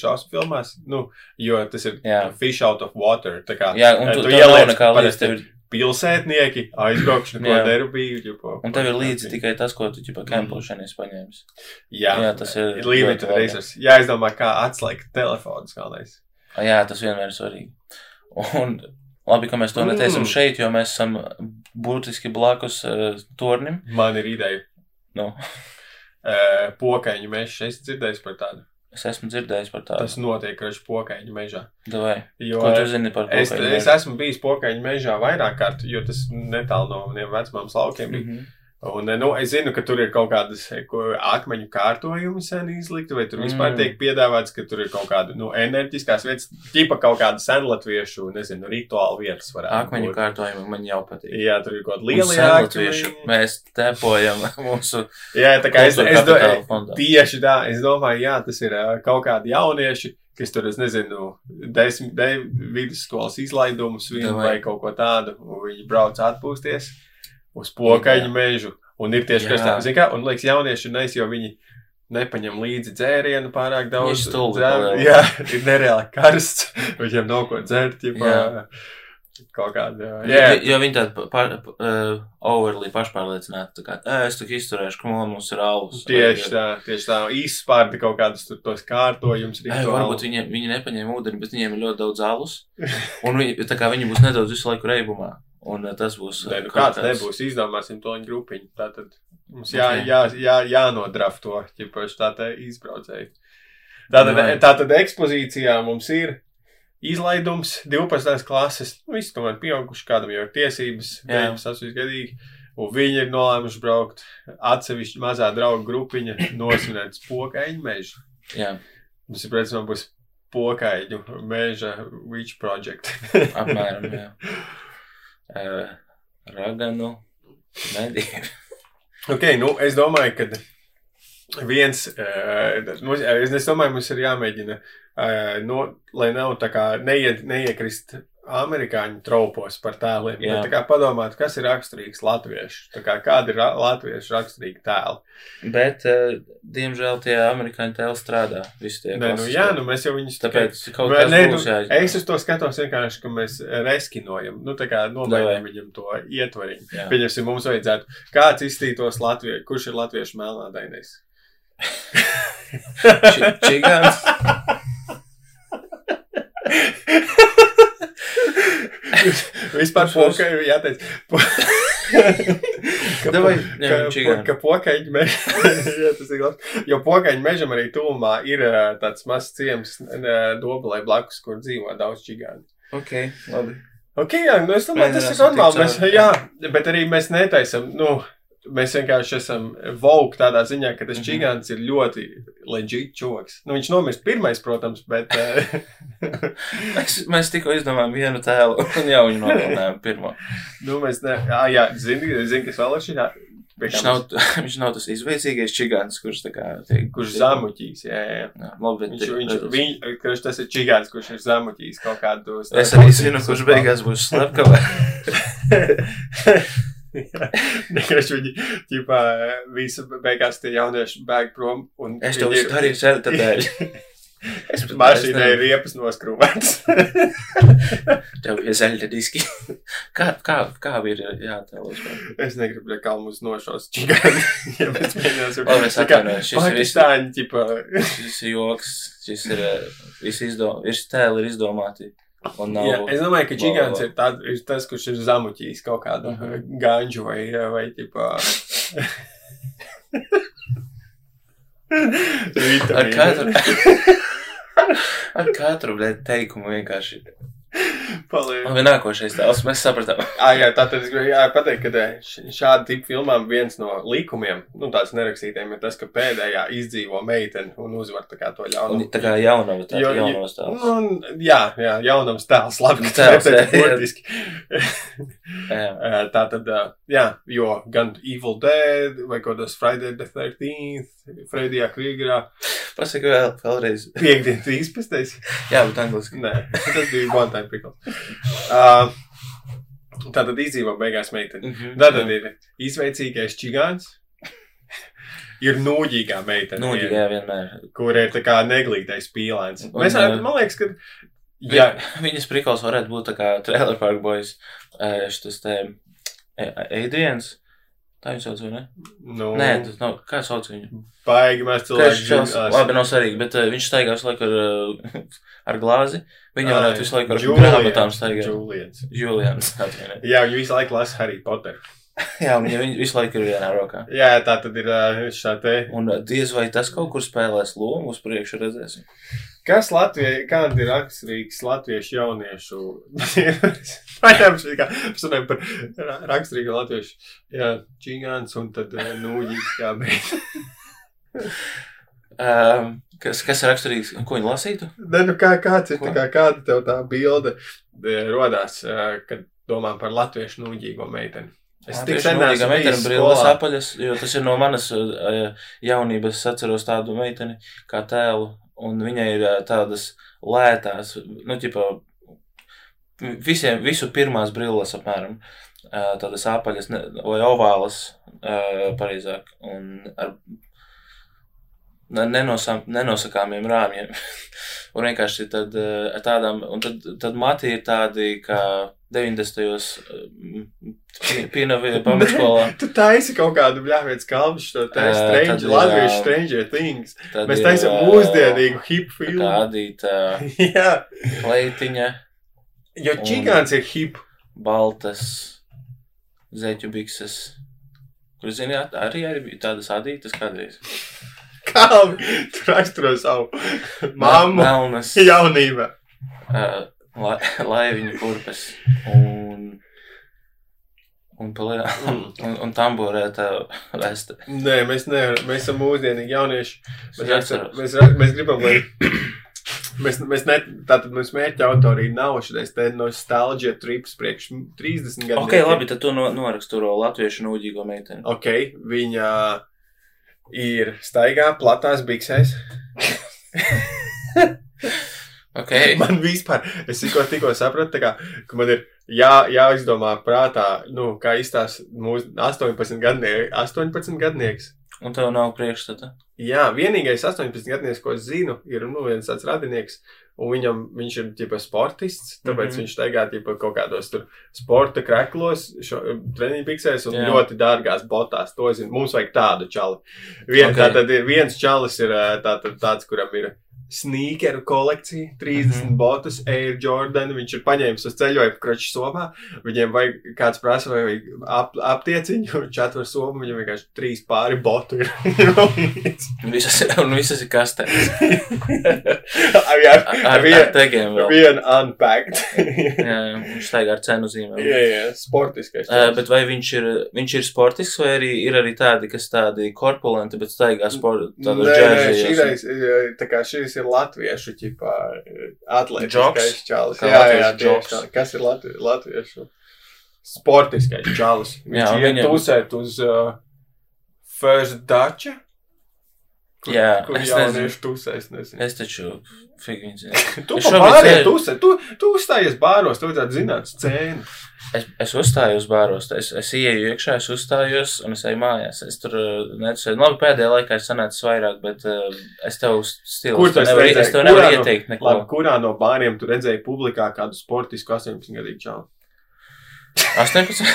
šās filmās, nu, jo tas ir
Jā.
fish out of water, tā kā.
Jā, un tu,
tu
tu nav
ieliec
nekā līdz tev ir,
pilsētnieki,
Jā.
derbīju. ģipa,
un tev ir līdzi tikai tas, ko tu, ķipa, kempošanas paņēmis.
Jā,
Jā, tas ir
ir
labi.
resurss. Jā, es domāju, kā atslēgt galvenais.
Ah, Jā, tas vienmēr ir svarīgi. Un labi, ka mēs to
Mm.
neteicam šeit, jo mēs esam būtiski blakus uh, tornim.
Man ir ideja.
Nu, <laughs>
Uh, pokaiņu meža. Es dzirdēju par tādu.
Es esmu dzirdējis par tādu.
Tas notiek ražu pokaiņu mežā.
Davai.
Jo
Ko tu zini par
es,
pokaļu
es
mežu?
esmu bijis pokaiņu mežā vairāk kārt, jo tas netālu no maniem vecmāmas laukiem bija.
Mhm.
Un, nu, es zinu, ka tur ir kaut kādas eh, akmeņu kārtojumi sen izlikti, vai tur vispār
Mm.
tiek piedāvāts, ka tur ir kaut kāda nu, enerģiskās vietas, tipa kaut kāda senlatviešu, nezinu, rituāla vietas.
Akmeņu
būt.
kārtojumi man jau patīk.
Jā, tur ir kaut kāda liela
senlatviešu Mēs tepojam <laughs> mūsu
Jā, tā kā es, es do, tieši tā, es domāju, jā, tas ir kaut kādi jaunieši, kas tur, es nezinu, desmit de, vidusskolas izlaidumus
Davai.
vai kaut ko tādu, un viņi brauc atpūsties uz pokaļu mežu. Un ir tieši kas tāds, kā, un liekas, jaunieši ir neis, jo viņi nepaņem līdzi dzērienu pārāk daudz.
Paliek. <laughs>
Jā, ir nereāli karsts, <laughs> viņiem nav ko dzert, ja
Jā.
kaut kāda.
Jā,
Jā,
jo viņi tādi pār, uh, overly pašpārliecināti. Tā kā, "Ē, es tik izturēšu, ka man mums ir alus.
tieši tā, tieši tā, izspārdi kaut kādus tur tos kārtojumus. Rituālus.
varbūt viņi, viņi nepaņēma ūdeni, bet viņiem ir ļoti daudz alus. <laughs> Un viņi, tā kā viņi būs nedaudz visu laiku reibumā. Un uh, tas būs.
Nē, nu
kaut
kāds nebūs, izdomāsim to viņa grupiņu. Tātad mums jā,
Ok.
jā, jā, jānodraf to, ja paši tā te izbraucēji. Tātad,
Jā.
tātad ekspozīcijā mums ir izlaidums 12. klases, nu, visi tomēr pieauguši, kādam jau ir tiesības,
Jā.
18 gadīgi. Un viņi ir nolēmuši braukt atsevišķi mazā draugu grupiņa nosvinēt pokaiņu mežu.
Jā,
Mums ir, protams, būs pokaiņu meža witch project.
apmēram. Jā. <laughs> Uh, raganu medību.
Ok, nu, es domāju, ka viens, uh, nu, es, es domāju, mums ir jāmēģina, uh, no, lai nav tā kā neiet, neiekrist amerikāņu tropos par tēliem.
Jā.
Bet tā kā padomāt, kas ir raksturīgs latviešu, tā kā kādi ir ra latviešu raksturīgi tēli.
Bet, uh, diemžēl, tie amerikāņu tēli strādā.
Nē, nu jā, nu mēs jau viņus
Tāpēc kaut kas
nē,
būs
nu,
jāizņem.
es uz to skatos vienkārši, ka mēs reskinojam, nu tā kā nomainām viņam to ietvariņu. Pieņemsim, mums vajadzētu, kāds izstītos Latvijai, kurš ir latviešu melnādainais? <laughs>
Či- Čigāns. <laughs> <laughs>
Vispār pokai ir jāteic. <laughs> Ka,
Davai,
po-
ņem
ka,
čigānu.
ka pokaiņu mežam, <laughs> ir. Jo pokaiņu mežam arī tūmā ir tāds mazs ciems dobelē blakus, kur dzīvo daudz čigānu.
Ok, labi.
Ok, jā, nu es domāju, tas ir
Mēģināsim
normāli. Mēs, jā, bet arī mēs netaisam, nu, mēs vienkārši esam vogue tādā ziņā, ka tas
Mhm.
čigāns ir ļoti legit čoks. Nu, viņš nomirst pirmais, protams, bet. ā, <laughs>
Mēs, mēs tikko izdomājām vienu tēlu un jau viņu nogalinājām pirmo. <laughs>
Nu, mēs ne... Jā, jā zini, zini, kas vēl ir šī.
Viņš nav, <laughs> viņš nav tas izveicīgais čigāns, kurš tā kā tiek.
Kurš zamuķīs, jā, jā.
Jā, labi,
Viņš,
bet-
viņš, viņš, kurš tas ir čigāns, kurš ir zamuķīs kaut kādu.
Es arī zinu, kurš beigās būs slepkavē.
Vienkārši viņi, ķipā, visi beigās tie jaunieši bēg prom.
Es to
ir-
darīju <laughs> zelta dēļ. <laughs> Es pat vairs
ir riepas noskrūvētas. <laughs>
Tev ir zelta diski. Kā, kā, kā ir jātēlos?
es negribu, lai kalmus nošos čigāni. ja mēs mēģināsim. Tā kā
atvainojos, šis ir
Pakistāņi, ķipā.
Šis ir joks, šis ir, eh, viss izdom, viss tēli ir izdomāti. Nav.
Jā, es domāju, ka čigāns ir, tā, ir tas, kurš ir zamuķījis kaut kādu
Mhm.
ganģu vai, vai ķipā. <laughs>
Ar katru, <laughs> ar katru bļē, teikumu vienkārši. Labi, nākošais tēls, mēs sapratām.
Ah, jā, tātad es gribēju pateikt, ka šāda tipa filmām viens no likumiem, nu tāds nerakstītiem, ir tas, ka pēdējā izdzīvo meiteni un uzvar tā kā to
Un
ļaunumu.
tā kā jaunava, tā
Jo-
jaunavas tēls.
Nu, jā, jā, jaunams tēls, labi, ka <laughs>
Tēls, jā,
ir burtiski. <laughs> Tā tad, jā, jo gan Evil Dead vai kaut kas Friday the 13th, Freddyjā Krīgerā,
Pasaka vēl, vēlreiz.
piekdien 13.
Jā, bet angliski.
Nē, tas bija one time prikals. Uh, tā tad izdzīvo beigās meiteni.
Mhm.
Tātad ir izveicīgais čigāns. Ir nūģīgā meitene,
Nu,
ir,
jā, vienmēr.
kur ir tā kā neglītais pīlēns.
Un,
Mēs,
uh,
man liekas, ka.
Jā.
Jā,
Viņas prikals varētu būt tā kā Trailer Park Boys. eh, Šis te eh, Adrians. Tā viņš sauc, vai ne?
nu,
Nē, tas nav. Kā sauc viņu?
baigi mēs cilvēki zinās.
labi, nav svarīgi, bet uh, viņš staigā visu laiku ar, uh, ar glāzi. Viņa varētu visu laiku ar grāmatām staigāt.
Julians.
Julians. <laughs>
Jā, viņi visu laiku lasa Harry Potter. <laughs>
Jā, viņa visu laiku ir vienā rokā.
Jā, tā tad ir šā te.
Un diez vai tas kaut kur spēlēs lomu uz priekšu redzēsim.
Kas Latvijai, kāda ir raksturīgs latviešu jauniešu? Protams, kā mēs runājam par ra- raksturīgu latviešu. Jā, čigāns un tad nūģīgs kā beidz.
Um, <laughs> kas, kas ir raksturīgs? Ko viņi lasītu?
Ne, nu kā, kāds ir, kā, kāda tev tā bilde e, rodās, ā, kad domā par latviešu nūģīgo meiteni? Es tik sen
Tiešām
neesmu
meitene
bijis
brilles
skolā.
apaļas, jo tas ir no manas uh, jaunības. Es atceros tādu meiteni kā tēlu, un viņai ir tādas lētās, nu, ķipa, visiem, visu pirmās brilles apmēram. Tādas apaļas vai ovālas, pareizāk, un ar ne- nenosam, nenosakāmiem rāmjiem. <laughs> un vienkārši tad, tādām, un tad, tad mati ir tādi, kā 90. Pīnavie pamatskolā. <laughs>
Tu taisi kaut kādu bļāvietas kalnu, šo te
Ā,
strange,
tad ir,
latviešu stranger things. Mēs taisam
ā,
mūsdienīgu hip filmu.
Kā adīta
Jā,
leitiņa,
jo čigāns ir hip.
baltas, zeķu bikses. Kur, zini, at- arī ir tādas adītas kādreiz. <laughs>
Kalvi, tu raksturo savu mammu
Melnas,
jaunībā.
uh, la, laiviņu kurpes un, un, palē,
Mm.
un, un tamborēta vesta.
Nē, mēs nevaram, mēs esam mūsdienīgi jaunieši. Mēs, rakstam, mēs, mēs gribam, lai. Mēs, mēs ne, tātad mums mērķa autorija nav šis te nostalģija trips priekš 30 gadiem.
Ok, labi, tad tu no, noraksturo latviešu nūģīgo meiteni.
Ok, viņa ir staigā platās biksēs. <laughs>
Ok, <laughs>
Man vispār, es tikko, tikko sapratu, tā kā, ka man ir jā, jāizdomā prātā, nu, kā izstāsta mūsu 18 gadnieks. 18 gadnieks.
un tev nav priekšstata.
Jā, vienīgais 18 gadnieks, ko es zinu, ir nu, viens tāds radinieks, un viņam, viņš ir tipa sportists, tāpēc mm. -hmm. viņš staigā tipa kaut kādos tur sporta kreklos, treniņu piksēs un
Jā.
Ļoti dārgās botās. To zinu. Mums vajag tādu čali. Vien,
Ok.
okay. Tātad ir viens čalis, ir ā, tātad tāds, kuram ir sneakeru kolekcija, 30 mm. -hmm. botus, Air Jordan. Viņš ir paņēmis uz ceļojumu kroču somā. Viņiem vajag kāds prasa, vai vajag ap, aptieciņu, četru somu. Viņam vienkārši trīs pāri botu ir.
Un visas, un visas ir kastē. <laughs>
ar, ar,
Ar,
ar,
ar tegiem vēl.
vienu unpacked.
Jā, <laughs> jā, viņš staigā ar cenu zīmēm.
jā, jā, sportiskais.
Uh, bet vai viņš ir, viņš ir sportisks, vai arī ir arī tādi, kas tādi korpulenti, bet staigā sporta,
Nē, nē, šīreiz, eh, tā kā šis ir latviešu ķipā atletiskais
Džoks?
čalis. Jā, jā, tieši
džoks.
tā. Kas ir latvi, latviešu? Sportiskais čalis. Viņš
Jā,
iet
viņam-
tusēt uz uh, First Dača? Kur,
Jā,
kur
es
jaunieši tusēs, nezinu.
Es taču figi viņu <laughs> zinu.
Tu
Es sēžu-
tusē, tu, tu uzstājies bāros, tu vajadzētu zināt scēnu.
Es, es uzstājos bāros, es, es ieeju iekšā, es uzstājos un es eju mājās. Es tur uh, netusēju. Labi, pēdējā laikā es sanācu vairāk, bet uh, es tev stilu.
Kur
nevaru,
redzējis?
es tev nevaru
no-
ieteikt neko.
Labi, kurā no bāriem tu redzēji publikā kādu sportisku 18 gadīgu čalu?
18.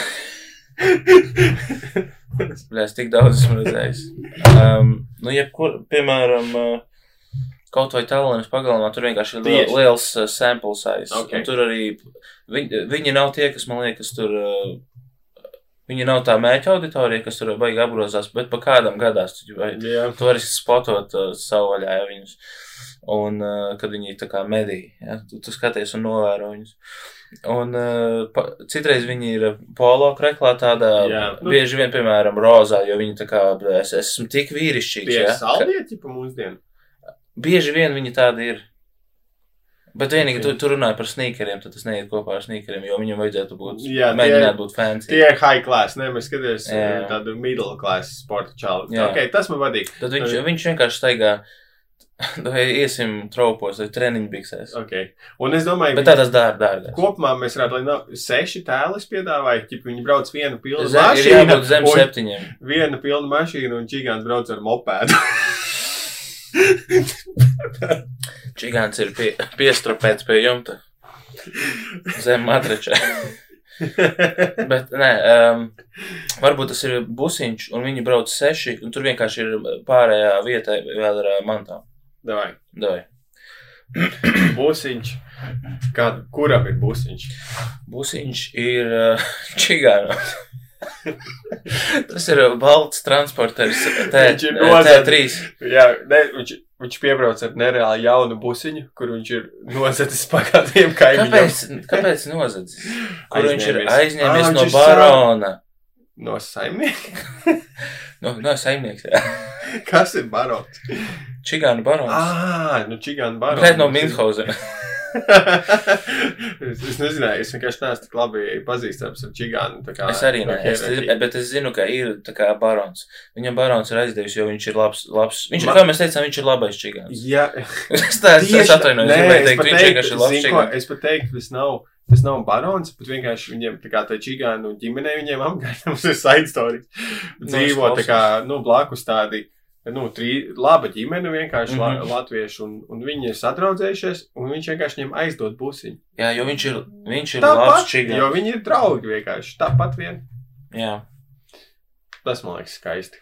Bļā, es tik daudz esmu redzējis. Um, nu, jebkur, piemēram, uh, kaut vai Tallinas pagalmā, tur vienkārši ir liel, liels uh, sample size.
Ok.
Un tur arī viņi, viņi nav tie, kas man liekas tur. Uh, Viņi nav tā mēķa auditorija, kas tur baigi apgrozās, bet pa kādam gadās. Tu, vai,
Jā.
tu vari spotot uh, savu vaļā ja, viņus. Un, uh, kad viņi tā kā medī, ja, tu, tu skaties un novēro viņus. Un uh, pa, citreiz viņi ir polo kreklā tādā, nu, bieži vien, piemēram, rozā, jo viņi tā kā, es esmu tik vīrišķīgs,
Tie
ja,
ir
ka
saldieti pa mūsdienu.
Bieži vien viņi tādi ir. Bet vienīgi
Ok.
tu, tu runāji par sneakeriem, tad tas neiet kopā ar sneakeriem, jo viņam vajadzētu būt,
Jā, tie-
mēģināt būt fancy.
Tie ir high class, ne? Mēs skatāmies
Jā.
uh, tādu middle class sporta čalu.
Jā.
Ok, tas man patīk.
Tad viņš,
Jā.
viņš vienkārši staigā, <laughs> vai iesim traupos vai treniņu biksēs.
Ok. Un es domāju,
Bet tādas dārgas, dārgas.
Kopumā mēs varētu, lai nav seši tēli piedāvāja, ja viņi brauc vienu pilnu
Zem,
mašīnu,
jābūt zem septiņiem.
viena pilna mašīna un čigāns brauc ar mopēdu. <laughs>
Čigāns ir pie, piestrupēts pie jumta. Zem matrača. Bet, nē, um, varbūt tas ir busiņš, un viņi brauc seši, un tur vienkārši ir pārējā vieta vēl ar ā, mantām.
Davai,
Davai.
busiņš. Kā, kuram ir busiņš?
Busiņš ir uh, čigāna. Tas ir balts transporters T,
Viņš ir nozagts.
T3.
Jā, ne, viņš, viņš piebrauc ar nereāli jaunu busiņu, kur viņš ir nozacis <laughs> pagādiem kaimiņiem.
Kāpēc, kāpēc nozadzis? Kur viņš ir
Aizņēmies.
aizņēmies
Ā,
no barona?
No saimnieka? <laughs>
No, no saimnieks, jā.
Kas ir barons?
Čigāna barons.
Ah, nu čigāna barons.
Bet no Minhausena. <laughs> <laughs>
es, es nezināju, es vienkārši neesmu tik labi pazīstams ar čigānu. kā-
Es arī es,
hierarhija.
bet es zinu, ka ir kā barons. Viņam barons ir aizdevis, jo viņš ir labs. labs. Viņš ir,
Ma-
kā mēs teicām, viņš ir labais čigāns.
Jā, <laughs>
es tā, es, es atvainojos,
Nē,
gribēju
es
teikt, viņš vienkārši ir labs čigāns.
Es pat teiktu, tas nav, tas nav barons, bet vienkārši viņiem tā kā tā čigānu ģimenē viņiem apgaita. <laughs> Mums ir side story. Dzīvo tā kā, nu, blakus tādi. Nu, trī, laba ģimene vienkārši mm. -hmm. la, latvieši, un, un viņi ir sadraudzējušies, un viņš vienkārši viņiem aizdod busiņu.
Jā, jo viņš ir, viņš ir labs
Tāpat, jo viņi ir draugi vienkārši. Tāpat vien.
Jā,
Tas man liekas skaisti.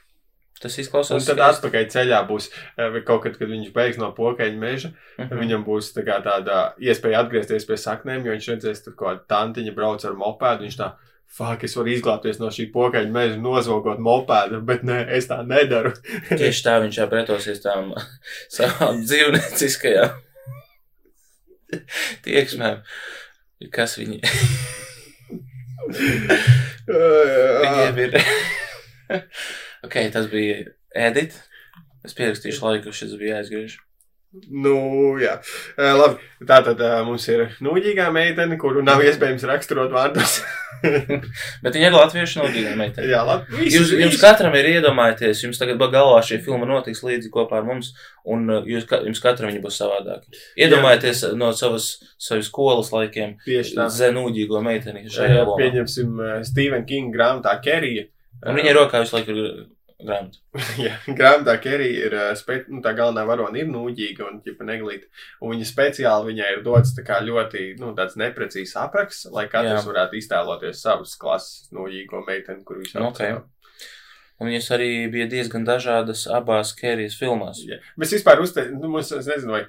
tas
Un
izklausās.
tad
skaisti.
atpakaļ ceļā būs eh, kaut kad, kad viņš beigs no pokaļa meža.
Mhm.
Viņam būs tā kā tāda iespēja atgriezties pie saknēm, jo viņš redzēs, tur kaut kāda tantiņa brauc ar mopēdu. Viņš tā, fuck, es varu izglābties no šī pokaļa meža, nozogot mopēdu, bet nē, es tā nedaru. <laughs>
Tieši tā viņš jau pretosies tām <laughs> savām dzīvnieciskajām <laughs> tieksmēm. Kas viņi, viņiem ir? ok, tas bija edit. Es pierakstīšu laiku, šis bija jāizgriež.
Nu, jā. Eh, Labi, tā tad eh, mums ir nūģīgā meitene, kuru nav iespējams raksturot vārdos. <laughs>
Bet viņa ir latviešu nodīgā meitene.
jā, labi.
Jūs, jums katram ir iedomājieties, jums tagad galvā šī filma notiks līdzi kopā ar mums, un uh, jūs, jums katram viņa būs savādāka. Iedomājieties no savas, savas skolas laikiem zenūģīgo meiteni šajā lomā.
Pieņemsim eh, Stephen King grāmatā Kerija.
Un viņai rokā visu laiku ir grāmata. <laughs>
Jā, grāmatā Kerija ir uh, spe... nu, tā galvenā varone, ir nūģīga un ķipa neglīta. Un viņa speciāli viņai ir dots ļoti, nu, neprecīzs apraksts, lai katrs
Jā.
varētu iztēloties savas klases nūģīgo meiteni, kur viņš
Nu, ok. Un viņas arī bija diezgan dažādas abās Kērijas filmās.
Jā. Mēs vispār uzte... nu, mums, es nezinu, vai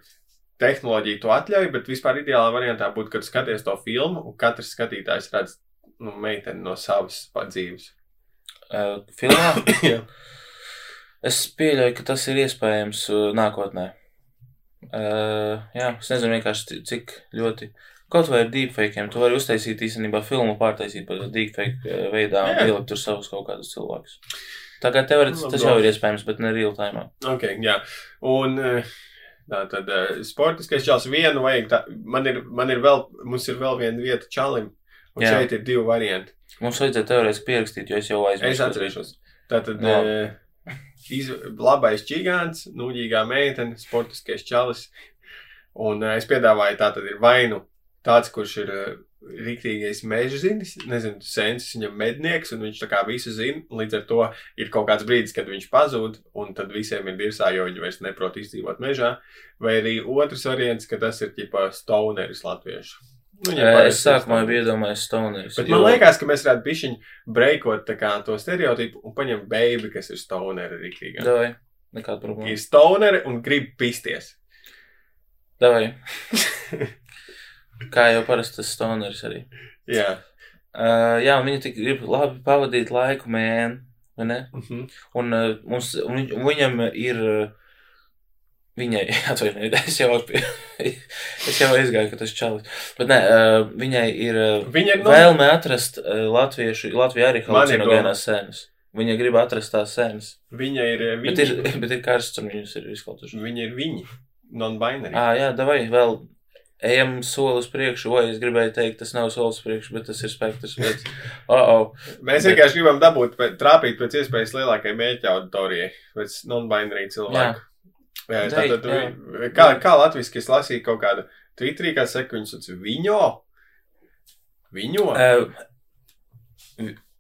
tehnoloģija to atļauj, bet vispār ideālā variantā būtu, kad skaties to filmu un katrs skatītājs redz, nu, meiteni no savas padzīves.
Uh, filmā <coughs> es pieļauju, ka tas ir iespējams uh, nākotnē. Uh, jā, es nezinu vienkārši, ci- cik ļoti. Kaut vai ar deepfakiem, tu vari uztaisīt īstenībā filmu, pārtaisīt par deepfake veidā un ielikt tur savus kaut kādus cilvēkus. Tā kā teorētiski tas jau ir iespējams, bet ne real time.
Ok, jā. Un tā tad sportiskais čels vienu vajag. Tā, man, ir, man ir vēl, mums ir vēl viena vieta čalim. Un
Jā.
šeit ir divi varianti.
Mums vajadzēja teorētiski pierakstīt, jo es jau aizmirsu.
Es atcerēšos. Tātad
Jā.
eh, iz, labais čigāns, nūģīgā meitene, sportiskais čalis. Un uh, es piedāvāju, tā tad ir vainu tāds, kurš ir uh, rīktīgais meža zinis, nezinu, sensis viņam mednieks, un viņš tā kā visu zina, līdz ar to ir kaut kāds brīdis, kad viņš pazūd, un tad visiem ir dirsā, jo viņi vairs neprot izdzīvot mežā, vai arī otrs variants, ka tas ir ķipā stoneris latviešu. Nu,
es sākumā biju iedomājies Stoneris.
Bet man liekas, ka mēs varētu bišķiņu breikot kā to stereotipu un paņemt baby, kas ir stoneri rīktīgā.
Davai, nekāda problēma.
Ir stoneri un grib pisties.
Davai. <laughs> Kā jau parasti tas Stoneris arī.
Jā.
Uh, jā, viņi tik grib labi pavadīt laiku, mēn, vai ne?
Mhm.
Un, uh, mums, un viņam ir. Uh, viņai, <laughs> atvainojiet, es jau, <laughs> es jau aizgāju, ka tas čalis. Bet nē, viņai ir
Viņa ir
vēlme atrast latviešu, Latvijā arī halucinogēnās sēnes. Viņa grib atrast tās sēnes.
Viņa ir eh,
Bet ir, <laughs> bet ir karsts un viņas ir izklātušas.
Viņa ir viņi. Non-binary.
Ā, jā, davai, vēl ejam soli uz priekšu. Oi, es gribēju teikt, tas nav solis priekšu, bet tas ir spektrs. Bet, oh, oh.
Mēs vienkārši gribam dabūt, trāpīt pēc iespējas lielākai mērķa auditorijai, pēc non-binary cilvēku. Jā, tātad, vi- kā, kā latviski es lasīju kaut kādu Twitterī, kā saka, viņš sauc viņo? Viņo?
Uh,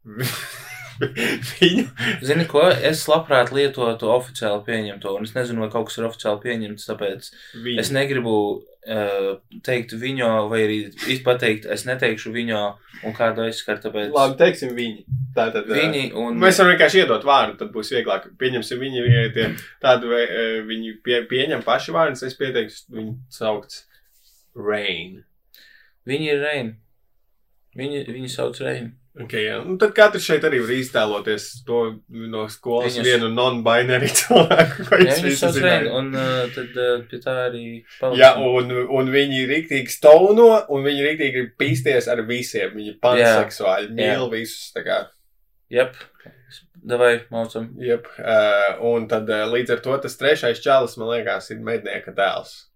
<laughs>
Viņu?
Zini, ko? Es labprāt lietotu oficiāli pieņemto, un es nezinu, vai kaut kas ir oficiāli pieņemts, tāpēc
Viņu.
es negribu uh, teikt viņo, vai arī īsti pateikt, es neteikšu viņo, un kādu aizskar, tāpēc
Labi, teiksim viņi. Tātad, ā,
viņi un
Mēs varam vienkārši iedot vārdu, tad būs vieglāk. Pieņemsim, viņi tie tādi, vai ā, viņi pie, pieņem paši vārdus, es pieteikšu, viņu saukts Rain.
viņi ir Reini. Viņi, viņi sauc Reini.
Okay, jā. nu, tad katrs šeit arī var iztēloties to no skolas
Viņus...
vienu non-binary cilvēku.
Jā, sauc Reini,
zināju.
un uh, tad uh, pie tā arī
Jā, un, un viņi rīktīgi stauno, un viņi rīktīgi grib pīsties ar visiem. Viņi ir panseksuāļi, mīl visus.
Jep. Davai, maucam.
Jep, uh, un tad uh, līdz ar to tas trešais čalis, man liekas, ir mednieka dēls.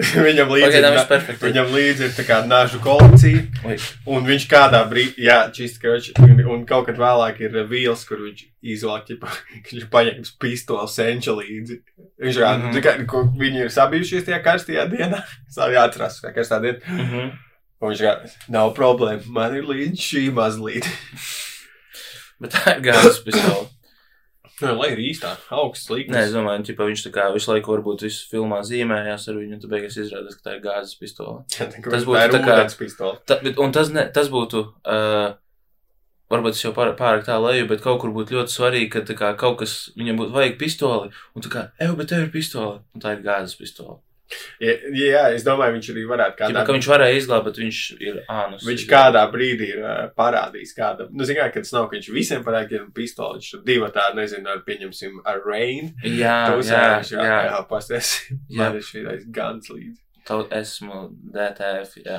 <laughs> Viņam līdzi
Pagaidām
ir,
viss perfekti.
viņam līdzi ir tā kā nažu kolekcija,
Oi.
un viņš kādā brīdī, jā, čist kroči, un, un kaut kad vēlāk ir vīls, kur viņš ķipa, ka <laughs> viņš paņems pistoli senča līdzi. Viņš kā, mm -hmm. kā, viņi ir sabijušies tajā karstajā dienā, <laughs> sāv jāatcerās, kā karstā diena.
Mhm.
Un viņš kā, nav problēma, man ir līdzi šī mazlīt.
Bet tā ir gāzes pistole.
Nu, lai ir īstā, augsts līnijas.
Nē, es domāju, ka viņš tā kā visu laiku varbūt visu filmā zīmējās ar viņu, un tad beigās izrādās, ka tā ir gāzes pistole. <laughs>
Tas
Tas
būtu tā kā
kā-
pistole.
Ta, bet, un tas, ne, tas būtu, uh, varbūt tas jau pār, pārāk tā leju, bet kaut kur būtu ļoti svarīgi, ka kā, kaut kas viņam būtu vajag pistoli, un tā kā, evo, bet tev ir pistole, un tā ir gāzes pistole.
Jā, jā, es domāju, viņš arī varētu
Kādā, ka viņš varēja izglābt, bet viņš ir ānus.
Viņš kādā brīdī ir uh, parādījis, kāda. Nu, zinām, ka tas nav, ka viņš visiem parādīja pistoli. Viņš tur divi tādi, nezinu, ar, pieņemsim, ar rain.
Jā,
Tos,
jā,
jā,
jā,
jā pasties. Man ir šī gans līdzi.
Tau, esmu DTF, jā.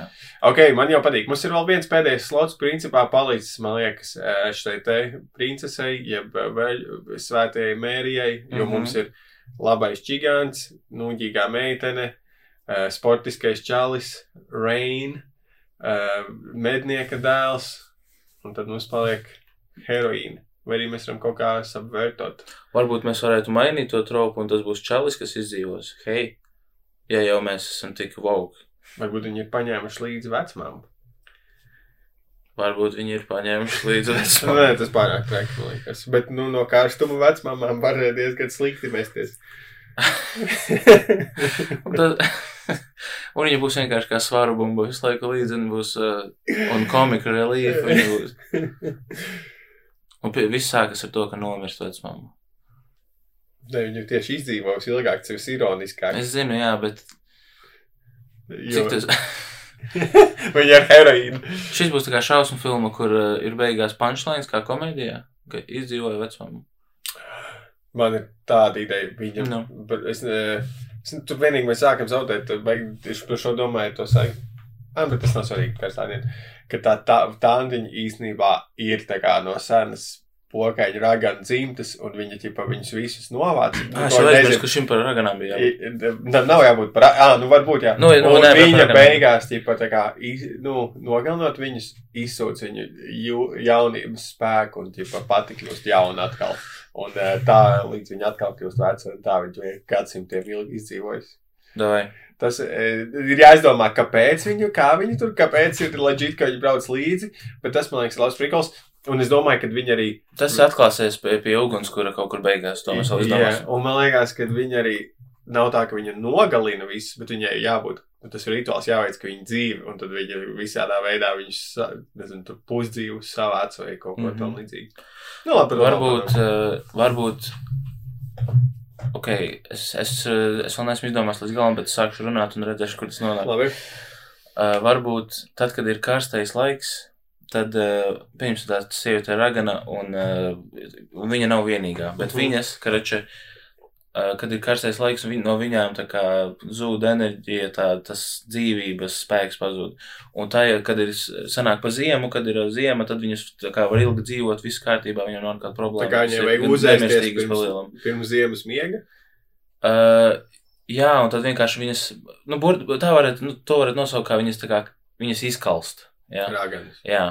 Ok, man jau patīk. Mums ir vēl viens pēdējais slots, principā palicis, man liekas, eh, šai te princesei, jeb eh, vēl svētajai mērijai, jo
Mhm.
mums ir labais čigāns, nūģīgā meitene, eh, sportiskais čalis, Rain, eh, mednieka dēls, un tad mums paliek heroīna. Vai arī mēs varam kaut kā sabvērtot.
Varbūt mēs varētu mainīt to tropu, un tas būs čalis, kas izdzīvos. Hei, ja jau mēs esam tik woke,
Varbūt viņi ir paņēmuši līdzi vecmām.
Varbūt viņi ir paņēmuši līdzi <laughs> vecumu.
Nē, tas pārāk traki, man liekas. Bet, nu, no karstuma vecmāmām var diezgan slikti mesties. <laughs>
Un, tad, <laughs> un viņa būs vienkārši kā svaru bumba visu laiku līdzi, un būs uh, un komika relīfa. viņa būs. Un pie, viss sākas ar to, ka nomirst vecmāma.
Ne, viņa tieši izdzīvojusi ilgāk, tas ir ironiskāk.
Es zinu, jā, bet
Jo...
cik tas... <laughs>
viņa ir heroīna.
Šis būs tā kā šausmu filma, kur uh, ir beigās punchlines kā komēdijā, ka izdzīvoja vecmāmu.
Man ir tāda ideja. Viņa,
Nu.
bet es, ne- es, tur vienīgi mēs sākam zaudēt, vajag tieši par šo domāju, to sajūtu. Ah, bet tas nav svarīgi, kas tā diena. Ka tā, tā tandiņa īstenībā ir tā kā no senas pokaļu raganu dzimtas, un viņi ķipa, viņus visus novāc.
Ah, es jau aizmirsu, ka šim par raganām bija jābūt.
Tam nav jābūt par. Ah, nu varbūt jā.
Nu, nu,
un
nē,
viņa
raganām.
beigās, ķipa, tā kā, iz, nu, nogalinot viņus, izsūc viņu jū, jaunības spēku un, ķipa, pati kļūst jauna atkal. Un tā, līdz viņa atkal kļūst veca, un tā viņa gadsimtiem ilgi izdzīvojusi.
Davai.
Tas ir jāizdomā, kāpēc viņu, kā viņi tur, kāpēc ir leģit, ka viņi brauc līdzi, bet tas, man liekas, ir labs prikals. Un es domāju, ka viņi arī.
Tas atklāsies pie, pie ugunskura kaut kur beigās. To mēs vēl izdomāsim.
un man liekas, ka viņi arī nav tā, ka viņi nogalina visus, bet viņai jābūt. nu, Tas rituāls jāveic, ka viņi dzīvo, un tad viņi visādā veidā viņus, nezinu, tur pusdzīvus savāc vai kaut ko
Mhm.
tam līdzīgu. Nu, labi,
Varbūt, uh, varbūt. Ok, es, es, eh, es vēl neesmu izdomājis līdz galam, bet sākšu runāt un redzēšu, kur tas nonāk.
Labi.
Uh, varbūt tad, kad ir karstais laiks, tad, uh, pieņemsim, tā sieviete ir ragana un, uh, un viņa nav vienīgā. Bet
Mhm.
viņas, karače, uh, kad ir karstais laiks, viņ, no viņām zūd enerģija, tā, tas dzīvības spēks pazūd. Un tā, ja, kad ir sanāk pa ziemu, kad ir uh, ziema, tad viņas kā var ilgi dzīvot, viss kārtībā, viņam nav nekāda problēma.
Tā kā viņai vajag uzēsties pirms, pirms ziemas miega.
Uh, jā, un tad vienkārši viņas, nu, bur, tā varētu, nu, to varētu nosaukt kā viņas, tā kā, viņas izkalst. Jā,
Raganas.
jā.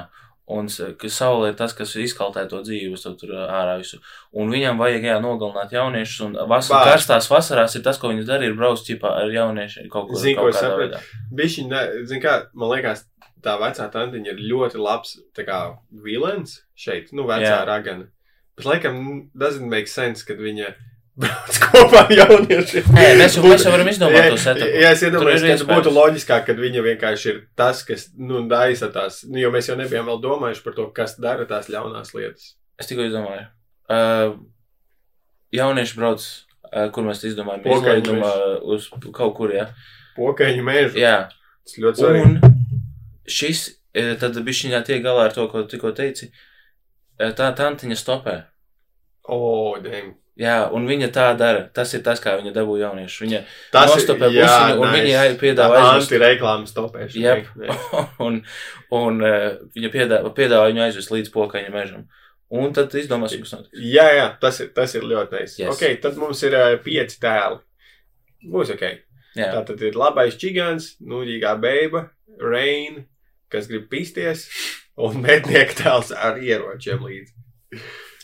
Un saule ir tas, kas izkaltē to dzīvi, to tur ārā visu. Un viņam vajag, jā, nogalināt jauniešus, un vasar, karstās vasarās ir tas, ko viņas dara, ir braukt ķipā ar jauniešiem kaut kur.
Zini, ko es
veidā.
Bišķiņ, ne- zini kā, man liekas, tā vecā tantiņa ir ļoti labs, tā kā, vilens šeit, nu, vecā
Jā.
ragana. Bet, laikam, doesn't make sense, kad viņa <laughs> kopā ar jauniešiem.
Nē, mēs jau- mēs jau varam izdomāt to setupu.
Jā, es iedomājos, ka
iespējas.
būtu loģiskāk, kad viņa vienkārši ir tas, kas, nu, daisa tās, nu, jo mēs jau nebijām vēl domājuši par to, kas dara tās ļaunās lietas.
Es tikko izdomāju. Uh, jaunieši brauc, uh, kur mēs izdomājam, izlaidumā uz kaut kur, jā.
Pokaņu mēžu.
Jā,
Tas ļoti svarīgi.
Un šis, tad bišķiņā tiek galā ar to, ko tikko teici. Tā tantiņa stopē.
O, dēm.
Jā, un viņa tā dara. Tas ir tas, kā viņa dabū jauniešu. Viņa
Tas
Nostopē busiņu, un viņi ai- piedāvā aizvest.
Anti-reklāmas stopēšana.
Jep.
Ne, ne. <laughs>
un, un e, viņa piedāvā, piedāvā viņu aizvest līdz pokaņa mežam. Un tad izdomāsim, kas notiks.
Jā, jā, tas ir, tas ir ļoti nice.
Yes.
Ok, tad mums ir uh, pieci tēli. Būs ok.
Jā,
Tā tad ir labais čigāns, nūģīgā beiba, Rain, kas grib pisties, un mednieka tēls ar ieročiem līdzi.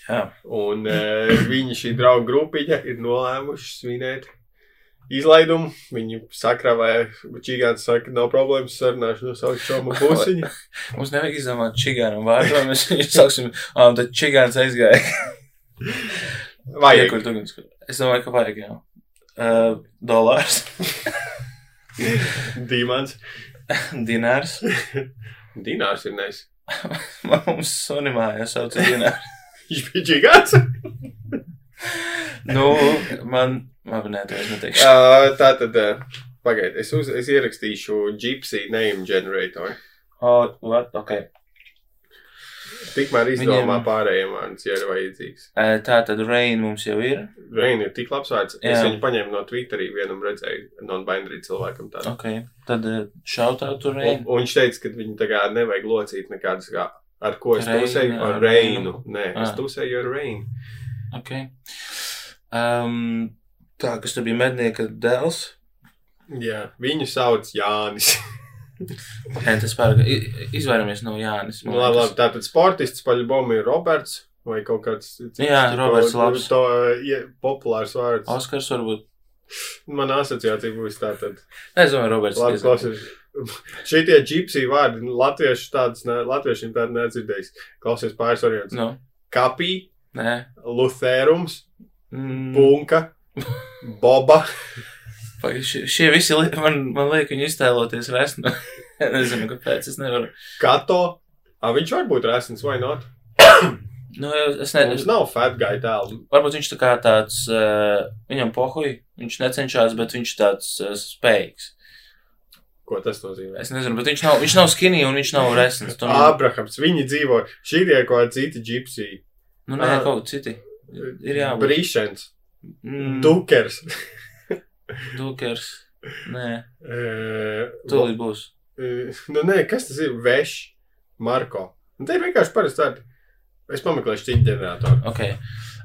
Jā.
Un uh, viņi šī draugu grupiņa ir nolēmuši svinēt izlaidumu. Viņi sakravēja, čigāns saka, nav problēmas sarunāšu no savu čomu <laughs> pusiņu.
Mums nevajag izdomāt čigānu vārdu, mēs viņu sauksim. Un tad čigāns aizgāja. <laughs>
Vajag.
Ugunskura. Es domāju, ka vajag, jā. Uh, dolārs, <laughs>
Dīmans.
dinārs.
Dinārs ir nes.
Mums suni mājās sauc dinārs.
Viņš bija čigāns.
Nu, man, labi, nē, to es neteikšu.
Uh, tā tad, uh, pagaidiet, es, uz, es ierakstīšu Gypsy name generator.
O, what? Ok.
Tikmēr izdomā
Viņiem-
pārējiem vārdus, ja ir vajadzīgs.
Uh, Tā tad rain mums jau ir.
Reina ir tik labs vārds. Es
Jā.
viņu paņēmu no Twitterī, vienam redzēju, non-binary cilvēkam tādu.
Ok. Tad uh, shout out to
Un,
rain.
un viņš teica, ka viņi tā kā nevajag locīt nekādas kā, ar ko es tusēju, ar reinu. Nē, es
Ah.
tusēju ar reinu.
Ok. Um, tā, kas tur bija mednieka dēls.
Jā, viņu sauc Jānis. <laughs>
Nē, tas pārāk. Izvairamies no Jānis.
Nu, labi, labi, tātad sportists paļbomu ir Roberts vai kaut kāds cits.
Jā, Roberts labs.
To ie, populārs vārds.
Oskars varbūt.
Man asociācija būs tātad.
Es domāju, Roberts.
Labi, klausies. <laughs> Šitie gypsy vārdi, nu, latviešu tādas, ne, latviešiem tādu nedzirdējis. Klausies pāris variants.
Nu,
Kapī,
nē.
Luthērums,
Mm,
Punka, Boba. <laughs>
Vai Šie, šie visi man, man liek viņu iztēloties resnu. <laughs> Nezinu, kāpēc es nevaru.
Kato. A, viņš var būt resns vai not? <coughs>
Nu, es nezinu.
Mums nav fat guy tēlu.
Varbūt viņš tā kā tāds, uh, viņam pohuj, viņš necenšas, bet viņš tāds uh, spējīgs.
Ko tas nozīmē?
Es nezinu, bet viņš nav, viņš nav skinny un viņš nav resns. Tomēr,
Abrahams, viņi dzīvo. Šī ir kaut kāda cita gypsy.
nu, nē,
Ah.
kaut citi. Ir jābūt.
Brīšens,
Mm,
Dukers. <laughs>
Dukers. Nē,
Eh,
tūlīt būs.
Eh, Nu, nē, kas tas ir? Veš, Marko. Un te ir vienkārši parasti tādi. Es pameklēšu citu ģeneratoru.
Ok.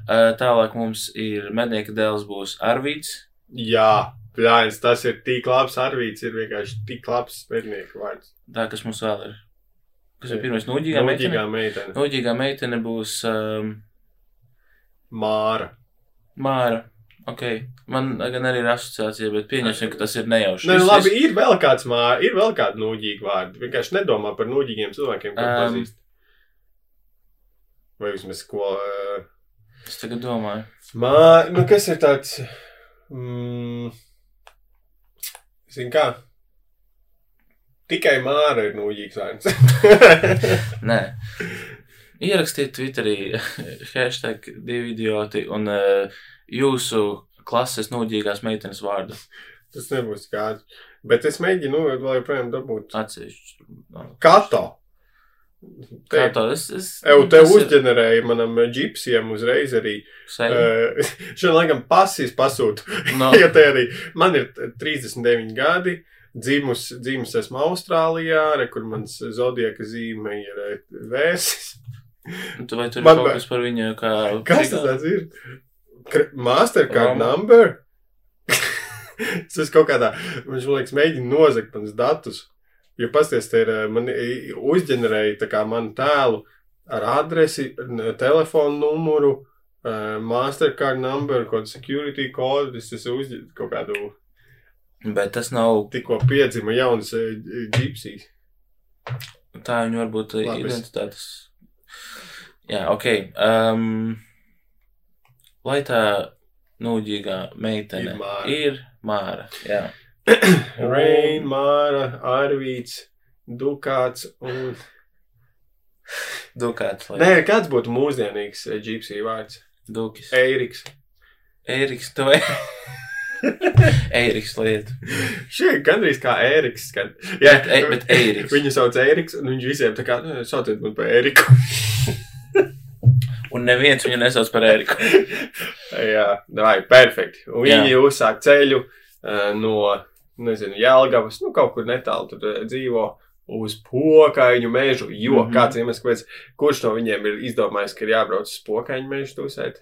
Uh, tālāk mums ir mednieka dēls būs Arvīds.
Jā, plāns, tas ir tik labs arvīts, ir vienkārši tik labs mednieku vārds.
Tā, kas mums vēl ir. Kas ir pirmais? Nūģīgā meitene.
Noģīgā meitene.
Nūģīgā meitene būs um,
Māra.
Māra. Ok. Man gan arī ir asociācija, bet pieņemsim, ka tas ir nejauši.
Nē,
Viss-
labi, ir vēl kāds māra, ir vēl kāda noģīga vārda. Vienkārši nedomā par noģīgiem cilvēkiem, ko
Um.
pazīst. Vai vismaz ko. Uh,
Es tagad domāju.
Mā, nu kas ir tāds. Mm, Zini kā? Tikai māra ir noģīgs vārds. <laughs>
Nē. Ierakstiet Twitterī <laughs> hashtag divi idioti un uh, jūsu klases nūģīgās meitenes vārdu
Tas nebūs kāds. Bet es mēģinu, nu, vēl joprojām dabūt.
atsevišķu. No.
Kato! Te,
to? Es, es,
Eju, te
tas ir
uzģenerēja manam džipsiem uzreiz arī. Uh, <laughs> Šodien, laikam, pasīs pasūtu. <laughs>
No,
Jo te arī man ir 39 gadi. Dzimus, dzimus esmu Austrālijā, re, kur mans zodieka zīme ir eh, vēsis.
tu vai tur ir
Man-
kaut kas par viņu kā... <laughs>
Kas tas ir? Mastercard
Roma.
number? Tas kaut kādā, viņš man liekas, mēģina nozagt manas datus. Jo pasties, ir, eh, man uzģenerēja kā manu tēlu ar adresi, telefonu numuru, uh, Mastercard number, kaut kādu security kodu, tas ir uzģ... kaut kādu
Bet tas nav
tikko piedzima jauns uh, gypsijas.
tā viņa varbūt
es-
identitātes. Jā, ok. Um, lai tā nūģīgā meitene
Ir Māra.
ir Māra. Jā. <clears throat>
Rain, Māra, Arvīts, Dukāts un...
Dukāts, lai
Nē, kāds būtu mūsdienīgs uh, gypsija vārds?
Dukis.
Eiriks.
Eiriks, tu vai? <laughs> Eiriks lieta.
Šie gandrīz kā Ēriks skan. Jā,
Bet e- bet Eiriks.
Viņu sauc Ēriks, un viņš visiem tā kā, "Nu, sauciet man par Ēriku.
Un neviens viņu nesauc par Eriku. <laughs>
Jā, vai, perfekti. Un
Jā.
viņi uzsāk ceļu uh, no, nezinu, Jelgavas, nu, kaut kur netālu tur uh, dzīvo. Uz pokaiņu mežu, jo mm. -hmm. kāds iemesls, kāpēc, kurš no viņiem ir izdomājis, ka ir jābrauc uz pokaiņu mežu tusēt?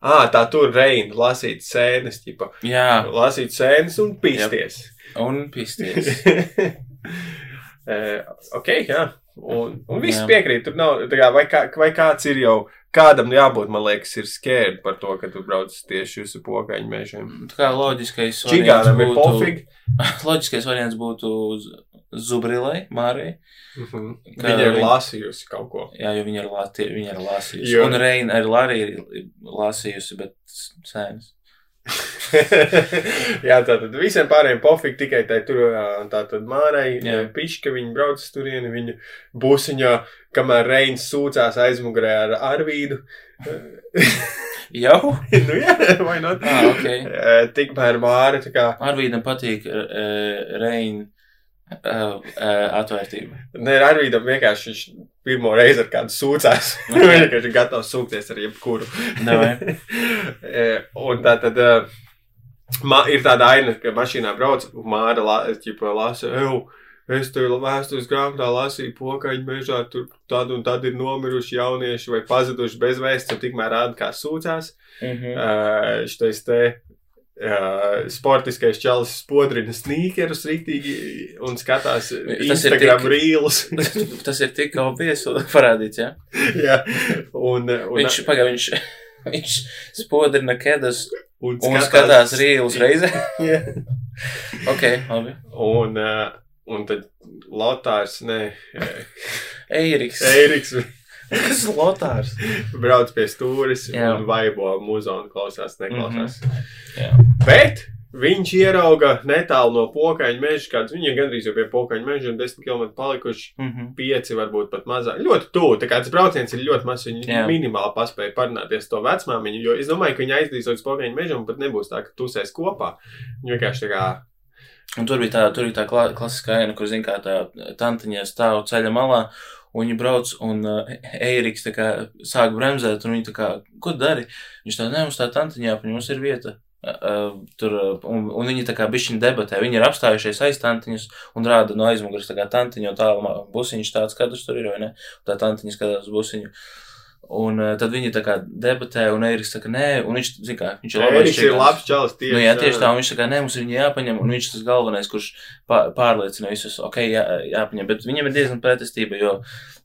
Ah, tā tur reina lasīt sēnes, tipa,
Jā,
lasīt sēnes un pisties.
un pisties. <laughs>
Eh, ok, jā. Un, un viss piekrīt. Tur nav, kā, vai, kā, vai kāds ir jau, kādam jābūt, man liekas, ir scared par to, ka tu brauc tieši uz pokaiņu mežiem.
Tā kā loģiskais variants būtu.
pofīgi. <laughs>
Loģiskais variants būtu Z- Zubrilai, Mārai.
Mhm.
Kā
Viņa ir lasījusi kaut ko.
Jā, jo viņa ir, lā, tie, viņa ir lasījusi.
Jo-
Un Reina arī ir lasījusi, bet sēnes. <laughs>
jā, tātad visiem pārējiem pofīgi tikai tai tur, ā, tātad mārai, pišķi, viņa brauc turieni, viņa busiņā, kamēr Reins sūcās aizmugurē ar Arvīdu. <laughs>
Jau? <laughs>
nu jā, vai not?
Ah, ok.
Eh, Tikmēr māra, tā kā,
Arvīdam patīk uh, Reina uh, uh, atvērtība.
ne, Arvīdam vienkārši viņš pirmo reizi ar kādu sūcās. <laughs> Viņš vienkārši ir gatavs sūkties ar jebkuru. <laughs> Eh, un tā tad eh, ma, ir tāda aina, ka mašīnā brauc, un māra la, ķipa, lasa, eju, es tur vēstures grāmatā lasīju pokaņu mežā, tur tad un tad ir nomiruši jaunieši vai pazuduši bez vēstures, un tikmēr rāda, kā sūcās.
Mhm.
Uh, šitais te uh, sportiskais čalis spodrina snīkerus rīktīgi un skatās
ir
Instagram rīlus.
Tas ir tik <laughs> obvies un <laughs> parādīts, jā.
Jā, un, un,
Viņš, pagā, viņš, <laughs> viņš spodrina kedas
un,
un skatās rīlus reizē.
Jā.
Ok, labi.
Un, uh, un tad Lotārs, nē,
Eiriks.
Eiriks
Kas ir Lotārs?
brauc pie stūris
Jā.
un vaibo muzonu, klausās, neklausās.
Jā.
Bet viņš ierauga netālu no pokaņa meža, kāds viņa gandrīz jau pie pokaņa meža, un 10 km palikuši.
Mhm.
Pieci, varbūt pat mazāk. Ļoti tuvu. Tā kā tas brauciens ir ļoti mazs. Viņi
Jā.
minimāli paspēja parunāties ar to vecmāmiņu. Jo es domāju, ka viņi aizdīs līdz pokaņa mežam, pat nebūs tā, ka tusēs kopā. Viņi vienkārši tā kā.
Un tur bija tā, tur bija tā kla klasiskā aina, kur, zin, kā tā tantiņa stāv ceļa malā, un viņi brauc, un uh, Eiriks tā kā sāk bremzēt, un viņi tā kā, ko dari? Viņš tā, ne, mums tā tantiņa jāpaņem, mums ir vieta. Uh, uh, tur, uh, un, un viņi tā kā bišķiņ debatē, viņi ir apstājušies aiz tantiņas un rāda no aizmugures tā kā tantiņu, un tālumā busiņš tāds, kāds tur ir, vai ne? Un tā tantiņa skatās busiņu. Un uh, tad viņi tā kā debatē, un Eriks saka, nē, un viņš, zin kā, viņš ir labais
Eriks ir labs čalis tieši.
Nu, jā, tieši tā, un viņš saka, nē, mums ir viņa jāpaņem, un viņš tas galvenais, kurš pā- pārliecina visus, ok, jā, jāpaņem, bet viņam ir diezgan pretestība, jo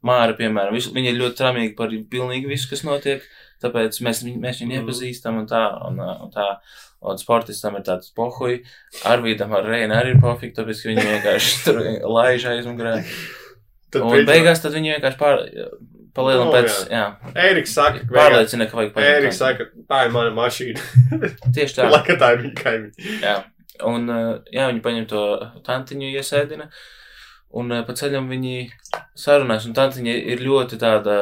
Māra, piemēram, visu, viņa ir ļoti tramīga par pilnīgi visu, kas notiek, tāpēc mēs, mēs viņu
Mhm.
iepazīstam un tā, un, un tā, un sportistam ir tāds pohuj, Arvīdam ar Reinu arī ir pofīgi, tāpēc, viņi vienkārši <laughs> tur laiž aizmugurē, un
principā
beigās tad viņi vienkārši pār, palielam
Nu,
pēc,
jā. Eriks saka, ka
pārliecina, ka vajag paņemt.
Eriks saka, tā ir mana mašīna. <laughs>
Tieši tā.
Laka tā ir viņa kaimiņa.
Jā, un jā, viņi paņem to tantiņu, iesēdina, un uh, pa ceļam viņi sarunās, un tantiņa ir ļoti tāda,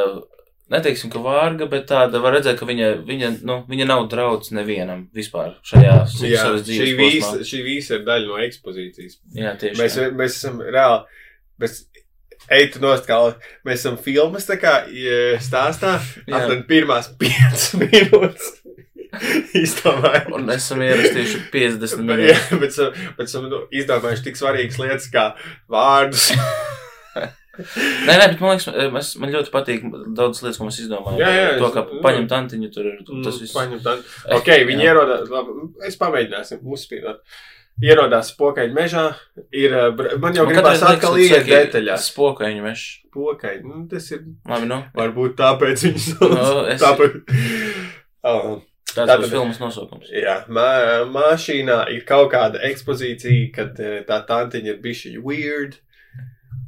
neteiksim, ka vārga, bet tāda, var redzēt, ka viņa, viņa, nu, viņa nav draudz nevienam vispār šajā
Jā,
savas
šī
dzīves
visa,
posmā.
šī visa ir daļa no ekspozīcijas.
Jā, tieši
Mēs,
tā.
mēs esam reāli, mēs eitu nost, kā mēs esam filmas tā kā stāstā,
Jā.
aptuveni pirmās piecas <laughs> minūtes. Izdomājām.
Un esam ierakstījuši 50
Bet, <laughs>
minūtes.
jā, bet, esam- bet esam nu, izdomājuši tik svarīgas lietas kā vārdus. <laughs>
Nē, nē, bet man liekas, mēs, man ļoti patīk daudzas lietas, ko mēs izdomājam.
Jā, jā,
to, ka paņem tantiņu, tur ir
Mm,
tas viss.
Paņem tā. Ok, viņi ierodās, labi, es pamēģināsim uzspīdot. Ierodās pokaļu mežā, ir, eh, man jau
Man
gribās atkal iet detaļās.
Spokaņu meš.
Pokaļi, nu, tas ir,
Labi, nu.
varbūt tāpēc viņi sauc.
Nu, es-
Tāpēc. <laughs> Oh.
Tāds
Tātad-
būs filmas nosaukums.
Jā, mā, mašīnā ir kaut kāda ekspozīcija, kad eh, tā tantiņa ir bijusi weird.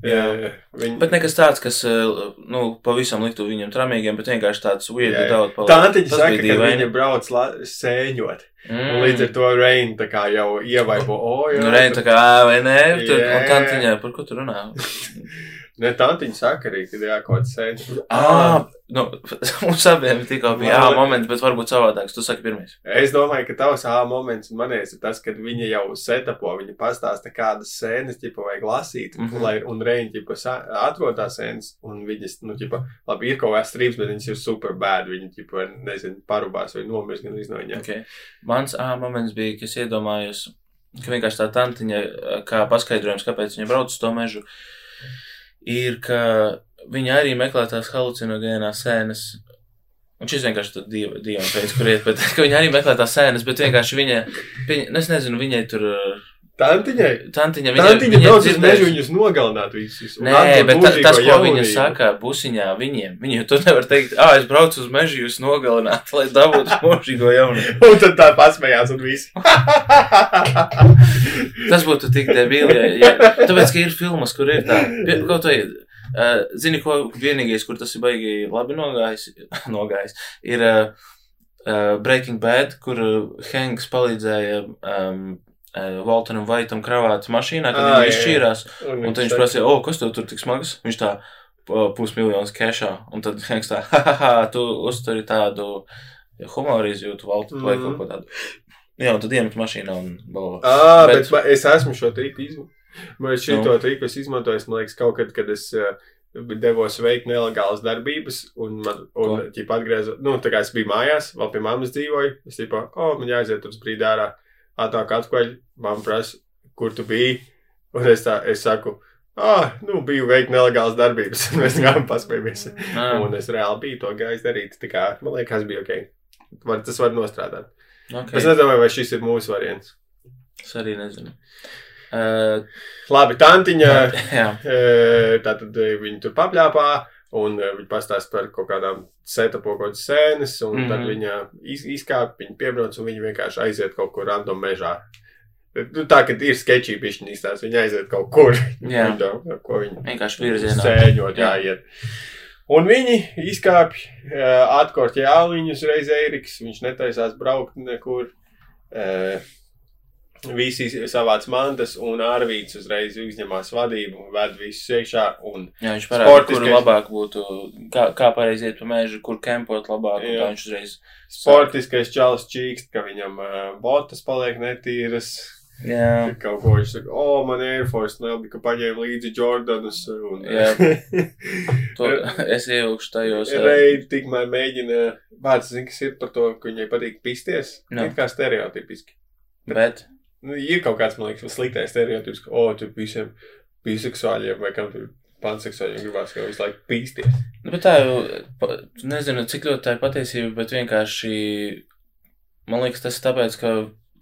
Jā.
Eh, Viņa...
Bet nekas tāds, kas, eh, nu, pavisam liktu viņam tramīgiem, bet vienkārši tāds weird
Jā, jā.
daudz paliek.
Tantiņa
Tas
saka, ka viņa brauc la... sēņot.
Mm.
Un līdz ar to Reina tā kā jau ievaibo, o, jā.
Nu, Reina tā kā, vai nē, tur,
Jā.
un tantiņā, par ko tu runā? <laughs>
Ne, tantiņa saka arī, kad jākot sēņot.
Ā, nu, <laughs> mums abiem tikko bija jā momenti, bet varbūt savādāks. Tu saki pirmais.
Es domāju, ka tavs A moments un manējais ir tas, kad viņa jau setapo, viņa pastāsta, kādas sēnes, ķipa, vajag lasīt, mm. -hmm. lai, un ķipa, sa- atrod tās sēnes, un viņas, nu, ķipa, labi, ir kaut kāds strīps, bet viņas ir super bad, viņa, ķipa, nezinu, parubās vai nomirst gan no viņiem.
Okay. Mans A moments bija, kas iedomājos, ka vienkārši tā tantiņa, kā paskaidrojums, kāpēc viņa brauc uz to mežu, ir, ka viņa arī meklē tās halucinogēnās sēnes. Un šis vienkārši ir dieva, dieva veids, kur iet, bet <laughs> ka viņa arī meklē tās sēnes, bet vienkārši viņa, viņa es nezinu, viņai tur, uh,
Tantiņai,
tantiņa, viņa,
tantiņa brauc uz
dzirdējusi-
mežu viņus nogalināt visus.
Nē, bet ta, tas, ko viņa
jaunību.
saka pusiņā viņiem, viņi tur nevar teikt, ah, es braucu uz mežu jūs nogalināt, lai dabūtu <laughs> mūžīgo jaunību.
Un tad tā pasmējās un viss. <laughs>
Tas būtu tik debīli, ja, ja, tāpēc, ka ir filmas, kur ir tā, kaut vai, uh, zini, ko vienīgais, kur tas ir baigi labi nogājis, <laughs> nogājis ir uh, uh, Breaking Bad, kur Hanks palīdzēja um, uh, Walteram Vaitam kravāt mašīnā, kad
Ā,
viņi izšķīrās.
Un
Un viņš prasīja, o, kas tev tur tik smags? Viņš tā, "Pu- pusmiljons kešā. Un tad <laughs> Hanks tā, ha, ha, ha, tu uzturi tādu humoru izjūtu, Valtu, vai
Mhm.
kaut ko tādu. Jā, un tad iemet mašīnā un balvo.
Ā, bet,
Bet-
es esmu šo triku izmantojis. Man šī
Nu.
to triku es izmantoju, man liekas, kaut kad, kad es uh, devos veikt nelegālas darbības, un man, un, ķipa, atgriezu, nu, tā kā es biju mājās, vēl pie mammas dzīvoju, es tipā, o, oh, man jāaiziet uz brīdi ārā, atāk atpakaļ, mamma prasa, kur tu biji, un es tā, es saku, ah, nu, biju veikt nelegālas darbības, <laughs> un mēs gājām paspējamies,
Ā,
un es reāli biju to gājis darīt, tā kā, man liekas, bija ok. Var, tas var nostrādāt.
okay.
Es nedomāju, vai šis ir mūsu variants.
Es arī nezinu. Uh,
Labi, tantiņa. <laughs>
jā,
E, Tātad e, viņi tur papļāpā, un e, viņi pastāsta par kaut kādām setapo kaut kādas sēnes, un mm -hmm. tad
Mhm.
viņa iz, izkāpa, viņa piebrauc, un viņa vienkārši aiziet kaut kur random mežā. Nu, tā, ka ir sketčī pišķiņā izstāsts, viņa aiziet kaut kur.
Jā. <laughs>
Viņa to- ko viņa
vienkārši virzienā.
sēņot,
Jā.
jāiet. Un viņi izkāpj, atkort jāliņu uzreiz Eiriks, viņš netaisās braukt nekur. E, Visi savāc mantas, un Arvīts uzreiz uzņemās vadību, ved visus iekšā, un
Jā, viņš parāda, kur labāk būtu, kā, kā pareizi iet pa mēžu, kur kempot labāk,
Jā.
viņš uzreiz.
sportiskais čalis čīkst, ka viņam uh, botas paliek netīras.
Jā,
Kaut ko viņš saka, o, man Air Force nelbi, ka paņēma līdzi Jordanus. Un,
Jā. <laughs> to es ievilkšu tajos.
Reid tikmēr mēģina, vārds zina, kas ir par to, ka viņai patīk pisties.
Jā.
It kā stereotipiski.
Bet,
Nu, ir kaut kāds, man liekas, sliktais stereotips, ka, o, tu visiem biseksuāļiem vai kam tur panseksuāļiem gribās jau visu laiku pīsties.
Nu, bet tā jau, nezinu, cik ļoti tā ir patiesība, bet vienkārši, man liekas, tas ir tāpēc, ka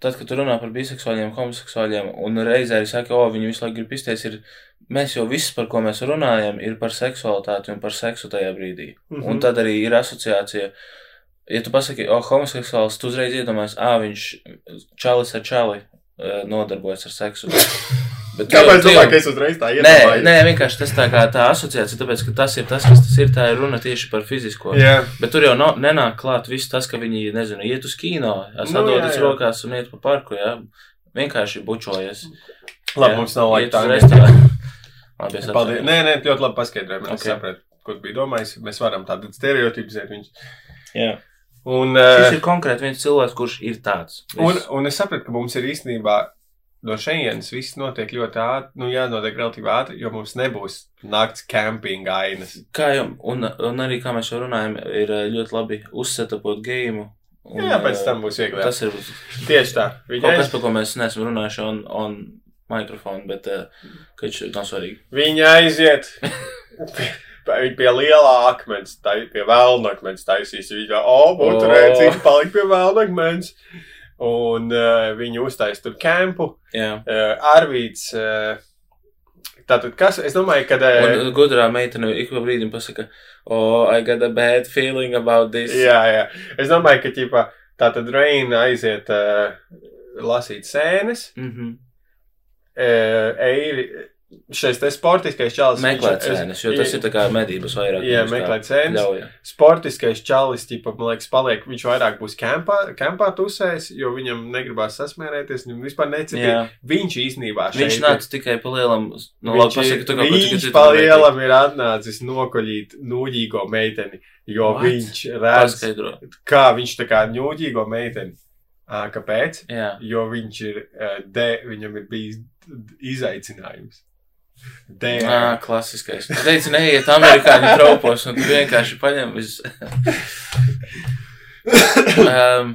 tad, kad tu runā par biseksuāļiem, homoseksuāļiem, un reizē arī saka, o, viņi visu laiku grib pisties, ir, mēs jau viss, par ko mēs runājam, ir par seksualitāti un par seksu tajā brīdī.
Mhm.
Un tad arī ir asociācija. Ja tu pasaki, o, homoseksuāls, tu uzreiz iedomājies, ā, viņš čalis ar čali nodarbojas ar seksu. <laughs> Bet
Kāpēc
jau-
domāju, ka es uzreiz tā
Nē,
iedomājos?
nē, vienkārši tas tā kā tā asociācija, tāpēc, ka tas ir tas, kas tas ir, tā ir runa tieši par fizisko.
Jā,
Bet tur jau no, nenāk klāt viss tas, ka viņi, nezinu, iet uz kino,
Nu,
sadodas
jā.
rokās un iet pa parku, jā. Vienkārši bučojas.
labi,
Jā,
mums nav laika tā. <laughs>
es
Paldies.
atvainojos.
Nē, nē, ļoti labi paskaidrojumi. Es
Ok.
sapratu, ko tu biji domājis. Mēs varam tādu stereotipizēt viņus.
Jā.
Un,
Šis
uh,
ir konkrēti viens cilvēks, kurš ir tāds.
un,
Viss.
un es sapratu, ka mums ir īstenībā no šejienes viss notiek ļoti ātri. Nu, jā, notiek relatīvi ātri, jo mums nebūs nakts campinga ainas.
Kā jau, un, un arī kā mēs jau runājam, ir eh, ļoti labi uzsetapot game. Un,
Jā, pēc
eh,
tam būs vieglāk.
Tas ir
Tieši tā. Viņa
kaut kas, par ko mēs neesam runājuši on, on mikrofonu, bet uh, ka viņš nav svarīgi.
viņa aiziet. <laughs> Viņa pie lielā akmens, tā pie vēlna akmens taisīs. Viņa, o, būtu
O.
rēcīgi palikt pie vēlna akmens. Un uh, viņi uztais tur kempu.
Jā.
Uh, Arvīts. Uh, tātad, kas, es domāju, ka. Uh,
Un gudrā meitene ik pa brīdim pasaka, oh, I got a bad feeling about this.
jā, jā. Es domāju, ka ķipa, tātad Reina aiziet uh, lasīt sēnes.
Mm -hmm.
Uh, Eiri, šis te sportiskais čalis.
Meklēt
viņš-
sēnes, jo tas ir tā kā medības vairāk.
Jā, meklēt sēnes.
Ļauj.
Sportiskais čalis, ķipa, man liekas, paliek. Viņš vairāk būs kempā, kempā tusēs, jo viņam negribās sasmērēties. Viņam vispār necitīja. Viņš īstenībā šeit
Viņš nāca tikai pa lielam, nu,
Viņš,
labi, pasaka, tu kaut ko
viņš
citu
pa
gribēji
lielam ir atnācis nokoļīt nūģīgo meiteni, jo
What?
viņš redz,
Paskaidro.
kā viņš tā kā nūģīgo meiteni. Kāpēc?
Jā.
Jo viņš ir, de, viņam ir bijis izaicinājums. De,
Ā, klasiskais. Tu teici, neiet amerikāņu tropos, un tu vienkārši paņem visu. um,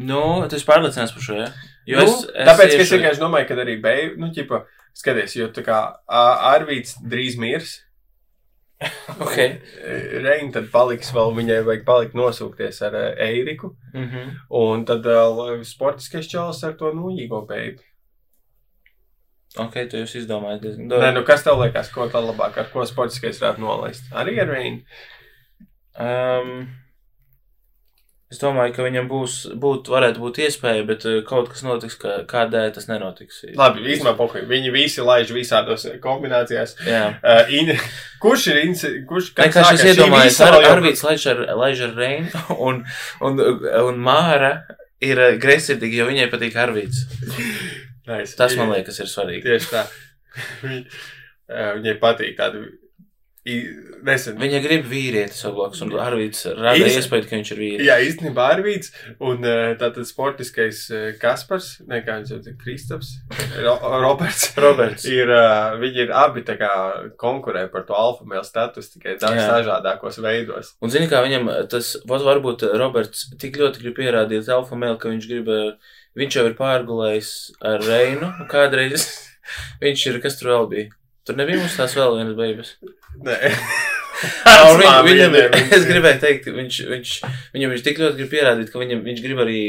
nu, tu esi pārliecināts par šo? Ja?
nu, tāpēc, ka es vienkārši domāju, ka arī beigās, nu, ķipa, skaties, jo tā kā Arvīts drīz mirs. <laughs>
Ok.
Reina tad paliks vēl, viņai vajag palikt nosūkties ar uh, Eiriku.
Mm -hmm.
Un tad vēl sportiskais čalis ar to nūjīgo beigu.
Ok, tu jūs izdomājat. diezgan
Nē, nu kas tev liekas, ko tā labāk, ar ko sportiskais varētu nolaist? Arī ar Reinu.
Um, es domāju, ka viņam būs, būt, varētu būt iespēja, bet uh, kaut kas notiks, ka kādēļ tas nenotiks.
Labi, īstenībā pokuļi. Viņi visi laiž visādos kombinācijās.
Jā.
Uh, in, kurš ir ins, kurš
kā es iedomājos, ar, Arvīts laiž ar, laiž ar Reinu, <laughs> un, un, un Māra ir greizsirdīga, jo viņai patīk Arvīts. <laughs>
Nice.
Tas man liekas ir svarīgi.
Tieši tā. <laughs> Viņ, viņai patīk tādu i- nesen.
Viņa grib vīrieti savu blakus, un Arvīts rada
Īsti-
iespēju, ka viņš ir vīrietis.
Jā, īstenībā Arvīts un uh, tātad sportiskais uh, Kaspars, ne kā viņš jau Kristaps, Ro Roberts. <laughs>
Roberts.
Ir, uh, viņi ir abi tā kā konkurē par to alfa mēlu statusu tikai daudz dažādākos veidos.
Un zini, kā viņam tas, varbūt Roberts tik ļoti grib pierādīt alfa mēlu, ka viņš grib, eh, viņš jau ir pārgulējis ar Reinu, kādreiz <laughs> viņš ir, kas tur vēl bija? Tur nebija mums tās vēl vienas beigas.
Nē, <laughs>
viņ, viņam, ir- es gribēju teikt, viņš, viņš, viņam viņš tik ļoti grib pierādīt, ka viņam, viņš grib arī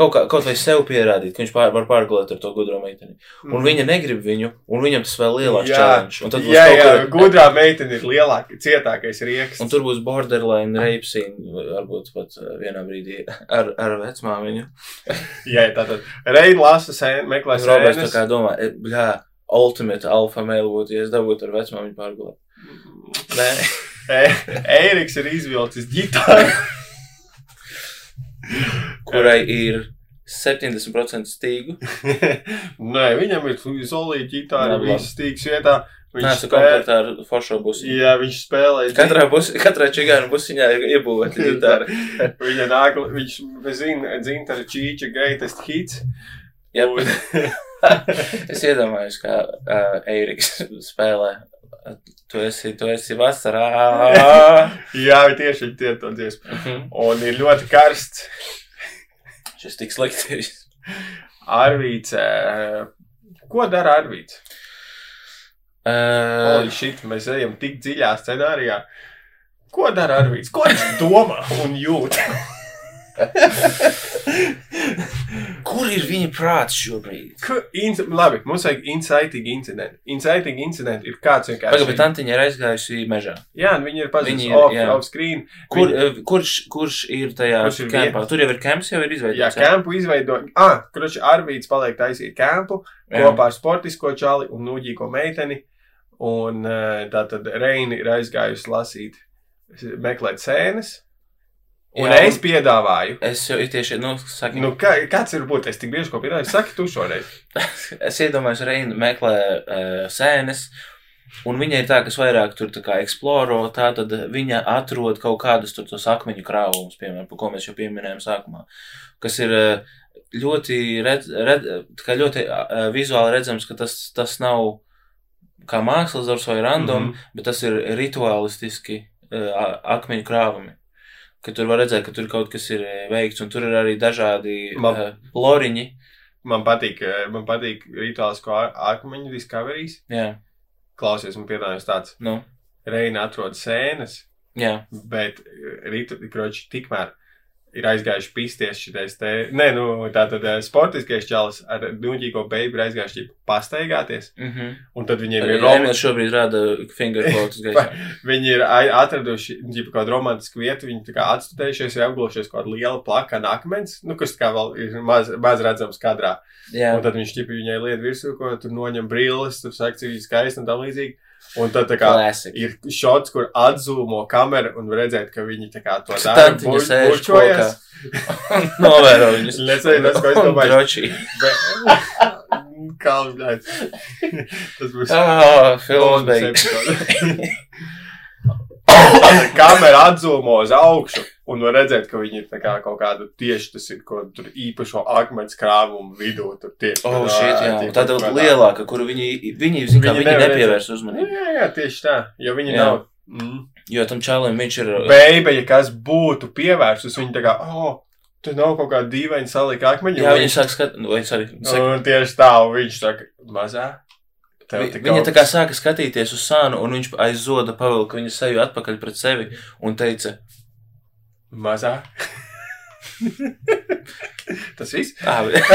kaut, kā, kaut vai sev pierādīt, ka viņš pār, var pārgulēt ar to gudro meiteni. Un viņa negrib viņu, un viņam tas vēl lielāks
Jā.
būs
Jā,
kaut
jā,
kur-
gudrā meitene ir lielāka, cietākais rieks.
Un tur būs borderline scene, varbūt pat vienā brīdī ar, ar vecmāmiņu. <laughs>
Jā, tātad Reina lasa sēni, meklē
Es Roberts tā
sēnes.
kā domā, e, bļā, ultimate alfa male būtu, ja es dabūtu ar vecmāmiņu pārgulēt. Nē,
E- <laughs> Eiriks ir izvilcis ģitāru. <laughs>
kurai ir 70% stīgu. <laughs>
Nē, viņam ir solīta ģitāra, viss stīgs vietā.
Nē,
Viņš
tu
spēlē.
komplektā ar foršo busi.
Jā, viņš spēlē.
Katrā, bus, katrā čigāna busiņā ir iebūvēta ģitāra.
Viņa nāk, viņš zina, dzintara čīča greatest hits.
Jā,
Un-
es iedomājos, kā uh, Eiriks spēlē. Tu esi, tu esi vasarā. <laughs>
Jā, tieši viņi tie to dziesmu.
Mhm.
Un ir ļoti karsts.
Šis tik slikti.
Arvīts. Ko dara Arvīts?
Uh,
Holy shit, mēs ejam tik dziļā scenārijā. Ko dara Arvīts? Ko viņš domā un jūt? <laughs>
kur ir viņa prāts šobrīd?
Ka- ins- Labi, mums vajag inciting incident. Inciting incident ir kāds
Pagaidām, bet
vienkārši.
Antiņa ir aizgājusi mežā.
Jā, un viņi ir pazudusi off,
jā.
off screen.
Kur,
Viņi-
eh, kurš, kurš ir tajā
Kurš ir
kempā?
viens?
Tur jau ir kemps, jau ir
Jā,
izveidots.
kempu izveido. Ah, kurš Arvīts paliek taisīt kempu
Jā.
kopā ar sportisko čali un nūģīgo meiteni. Un eh, tā tad Reina ir aizgājusi lasīt, meklēt sēnes. Un
Jā,
es piedāvāju.
Es jau tieši, nu, saku,
Nu, kā, kāds ir būt? Es tik bieži ko piedāvāju. Saki, tu šoreiz. <laughs>
es iedomājos, Reina meklē uh, sēnes, un viņa ir tā, kas vairāk tur tā kā eksploro, tā tad viņa atrod kaut kādus tur tos akmeņu krāvumus, piemēram, par ko mēs jau pieminējām sākumā, kas ir eh, ļoti, redz, red, ļoti uh, vizuāli redzams, ka tas, tas nav kā mākslas darbs vai random, mm. -hmm. bet tas ir rituālistiski uh, akmeņu krāvumi. Ka tur var redzēt, ka tur kaut kas ir eh, veikts, un tur ir arī dažādi
Man-
uh, loriņi.
Man patīk, eh, man patīk rituālisko ar- akmeņu discoveries.
Jā,
Klausies, man piedāvājums tāds.
nu,
Reina atrod sēnes,
jā.
bet rītdienas tikmēr ir aizgājuši pisties šitais te. Nē, nu, tā tad eh, sportiskais čalis ar duņķīgo beigu ir aizgājuši pastaigāties.
Mm -hmm.
Un tad viņiem ir rom...
Emīls šobrīd rada fingerquotes <laughs> gaisā.
Viņi ir atraduši ģip, kaut kādu romantisku vietu, viņi tā kā atstudējušies, ir apglušies kaut kāda liela plakana akmens, nu, kas tā kā vēl ir maz, maz redzams kadrā.
Jā,
Un tad viņš ķipa viņai liet virsū, ko tur noņem brilles, tur viņa skaista un tā līdzīgi. Un tad kā
klasika.
ir šots, kur atzūmo kameru un redzēt, ka viņi kā to dara.
Tantiņa
buļ-
sēž
buļķojas. <laughs>
Novēro viņus. <laughs>
Nezinu, tas, ko es domāju.
droši. <laughs>
Kā viņš Tas būs.
Ah, filmas beigas. <laughs>
kamera atzūmo uz augšu, un var redzēt, ka viņi ir tā kā kaut kādu tieši tas ir, ko tur īpašo akmens krāvumu vidū tur tieši.
Oh,
ā,
jā.
tie
Un Tāda lielāka, kuru viņi, viņi, zin,
Viņi
viņi nepievērs
Nu,
uzmanību.
Jā, jā, tieši tā, jo viņi
Jā.
nav. Mm.
Jo tam čalim viņš ir.
Beiba, ja kas būtu pievērsus, viņi tā kā, oh, tur nav kaut kāda dīvaina salika akmeņa.
Jā, viņi sāk skatīt, vai es arī. Saka,
tieši tā, un viņš saka, mazā.
Vi- Viņa tā kā sāka skatīties uz sānu, un viņš aiz zoda pavilka viņa seju atpakaļ pret sevi un teica,
Mazā. <laughs> Tas viss?
ah, <laughs> es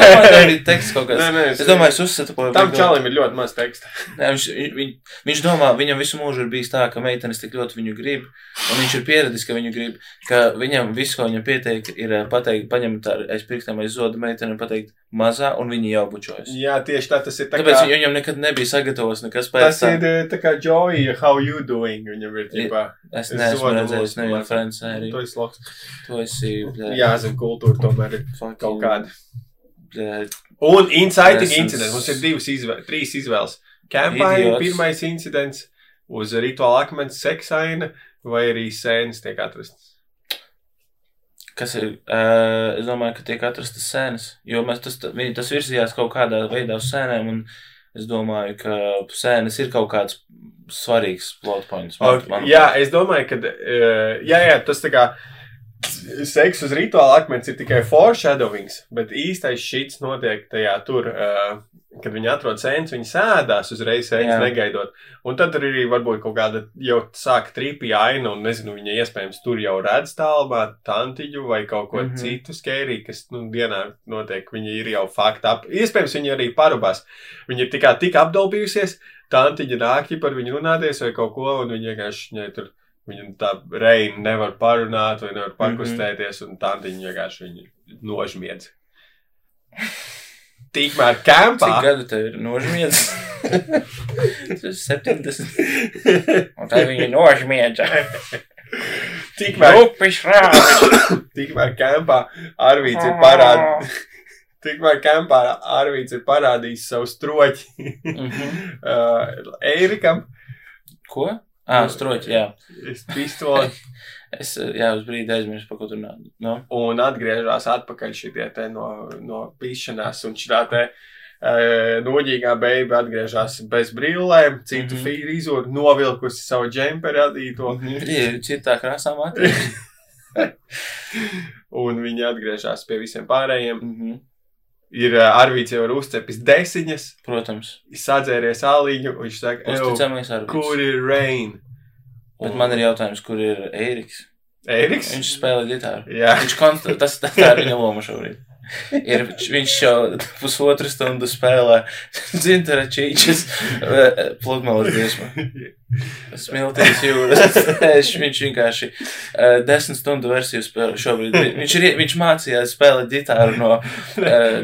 tā bija teksts kaut kāds.
Nē, nē,
Es domāju, es uzsatu,
Tam čalim ir ļoti maz teksta.
Nē, viņš, viņ, viņš domā, viņam visu mūžu ir bijis tā, ka meitenes tik ļoti viņu grib, un viņš ir pieradis, ka viņu grib, ka viņam viss, ko viņam pieteikt, ir eh, pateikt, paņemt ar aiz pirkstiem aiz zoda meiteni un pateikt mazā, un viņi jau bučojas.
Jā, tieši tā tas ir. Tā
Tāpēc
kā,
viņ- viņam nekad nebija sagatavots nekas pēc
tas
tam.
ir eh, tā kā Joey, how you doing? Viņam ir tīpā.
Es neesmu redzējis nevienu. Friends sēriju.
Tu esi loks.
Tu esi, bļā,
Jāzina, kultūra tomēr ir kaut kāda. Un inciting
Esens.
incidents. Mums ir divas izvēles, trīs izvēles. Kampaņa, pirmais incidents uz rituāla akmens seksaina vai arī sēnes tiek atrastas.
Kas ir? Uh, es domāju, ka tiek atrastas sēnes, jo mēs tas, tas virzījās kaut kādā veidā uz sēnēm, un es domāju, ka sēnes ir kaut kāds svarīgs plot points. man-
Ok,
manuprāt.
Jā, es domāju, ka uh, jā, jā, tas tā kā seks uz rituāla akmens ir tikai foreshadowings, bet īstais šits notiek tajā tur, uh, kad viņi atrod sēnes, viņi sēdās uzreiz sēnes negaidot. Un tad arī varbūt kaut kāda jau sāka trīpī aina, un nezinu, viņa iespējams tur jau redz tālumā tantiņu vai kaut ko mm. -hmm. citu skērī, kas, nu, dienā notiek, viņi ir jau fakti ap. Iespējams, viņi arī parubās. Viņi ir tikai tik apdalbījusies, tantiņa nākļi par viņu runāties vai kaut ko, un viņi vienkārši viņai tur, viņu tā reina nevar parunāt vai nevar pakustēties, un tantiņa vienkārši viņu nožmiedz. Tikmēr
Cik
kampā.
gadu tev ir nožmiedz? Tas ir 70. Un tā viņa nožmiedza.
tikmēr,
Upis rāvis.
tikmēr kampā Arvīts ir parādījis. <laughs> Tikmēr kampā Arvīts ir parādījis savu stroķi
Mhm. <laughs>
uh, Eirikam.
Ko? Ā, stroķi, jā.
Es pistoli. <laughs>
Es, jā, uz brīdi aizmirsu, par ko tur nāk. No?
un atgriežas atpakaļ šitie te no, no pīšanās, un šī te uh, noģīgā beiga atgriežas bez brillēm, citu mm
Mhm.
-hmm. fīzuru, novilkusi savu džemperi radīto,
Ir citā krāsā matīs. <laughs>
un viņi atgriežas pie visiem pārējiem.
Mhm.
Ir uh, Arvīts jau ir uzcepis desiņas,
Protams.
sadzēries āliņu, un viņš saka, "Ew,
Uzticamais arī.
kur ir Rain?
Bet man ir jautājums, kur ir Eiriks?
Eriks?
Viņš spēlē ģitāru.
Jā,
Viņš konst... tas, <laughs> tā ir viņa loma šobrīd. Ir, viņš jau pusotru stundu spēlē <laughs> dzintara čīčas pludmales dziesmu. <laughs> Smiltīs jūras. <laughs> Viņš vienkārši uh, desmit stundu versiju spēlē šobrīd. Viņš, ir, viņš mācījās spēlēt ģitāru no uh,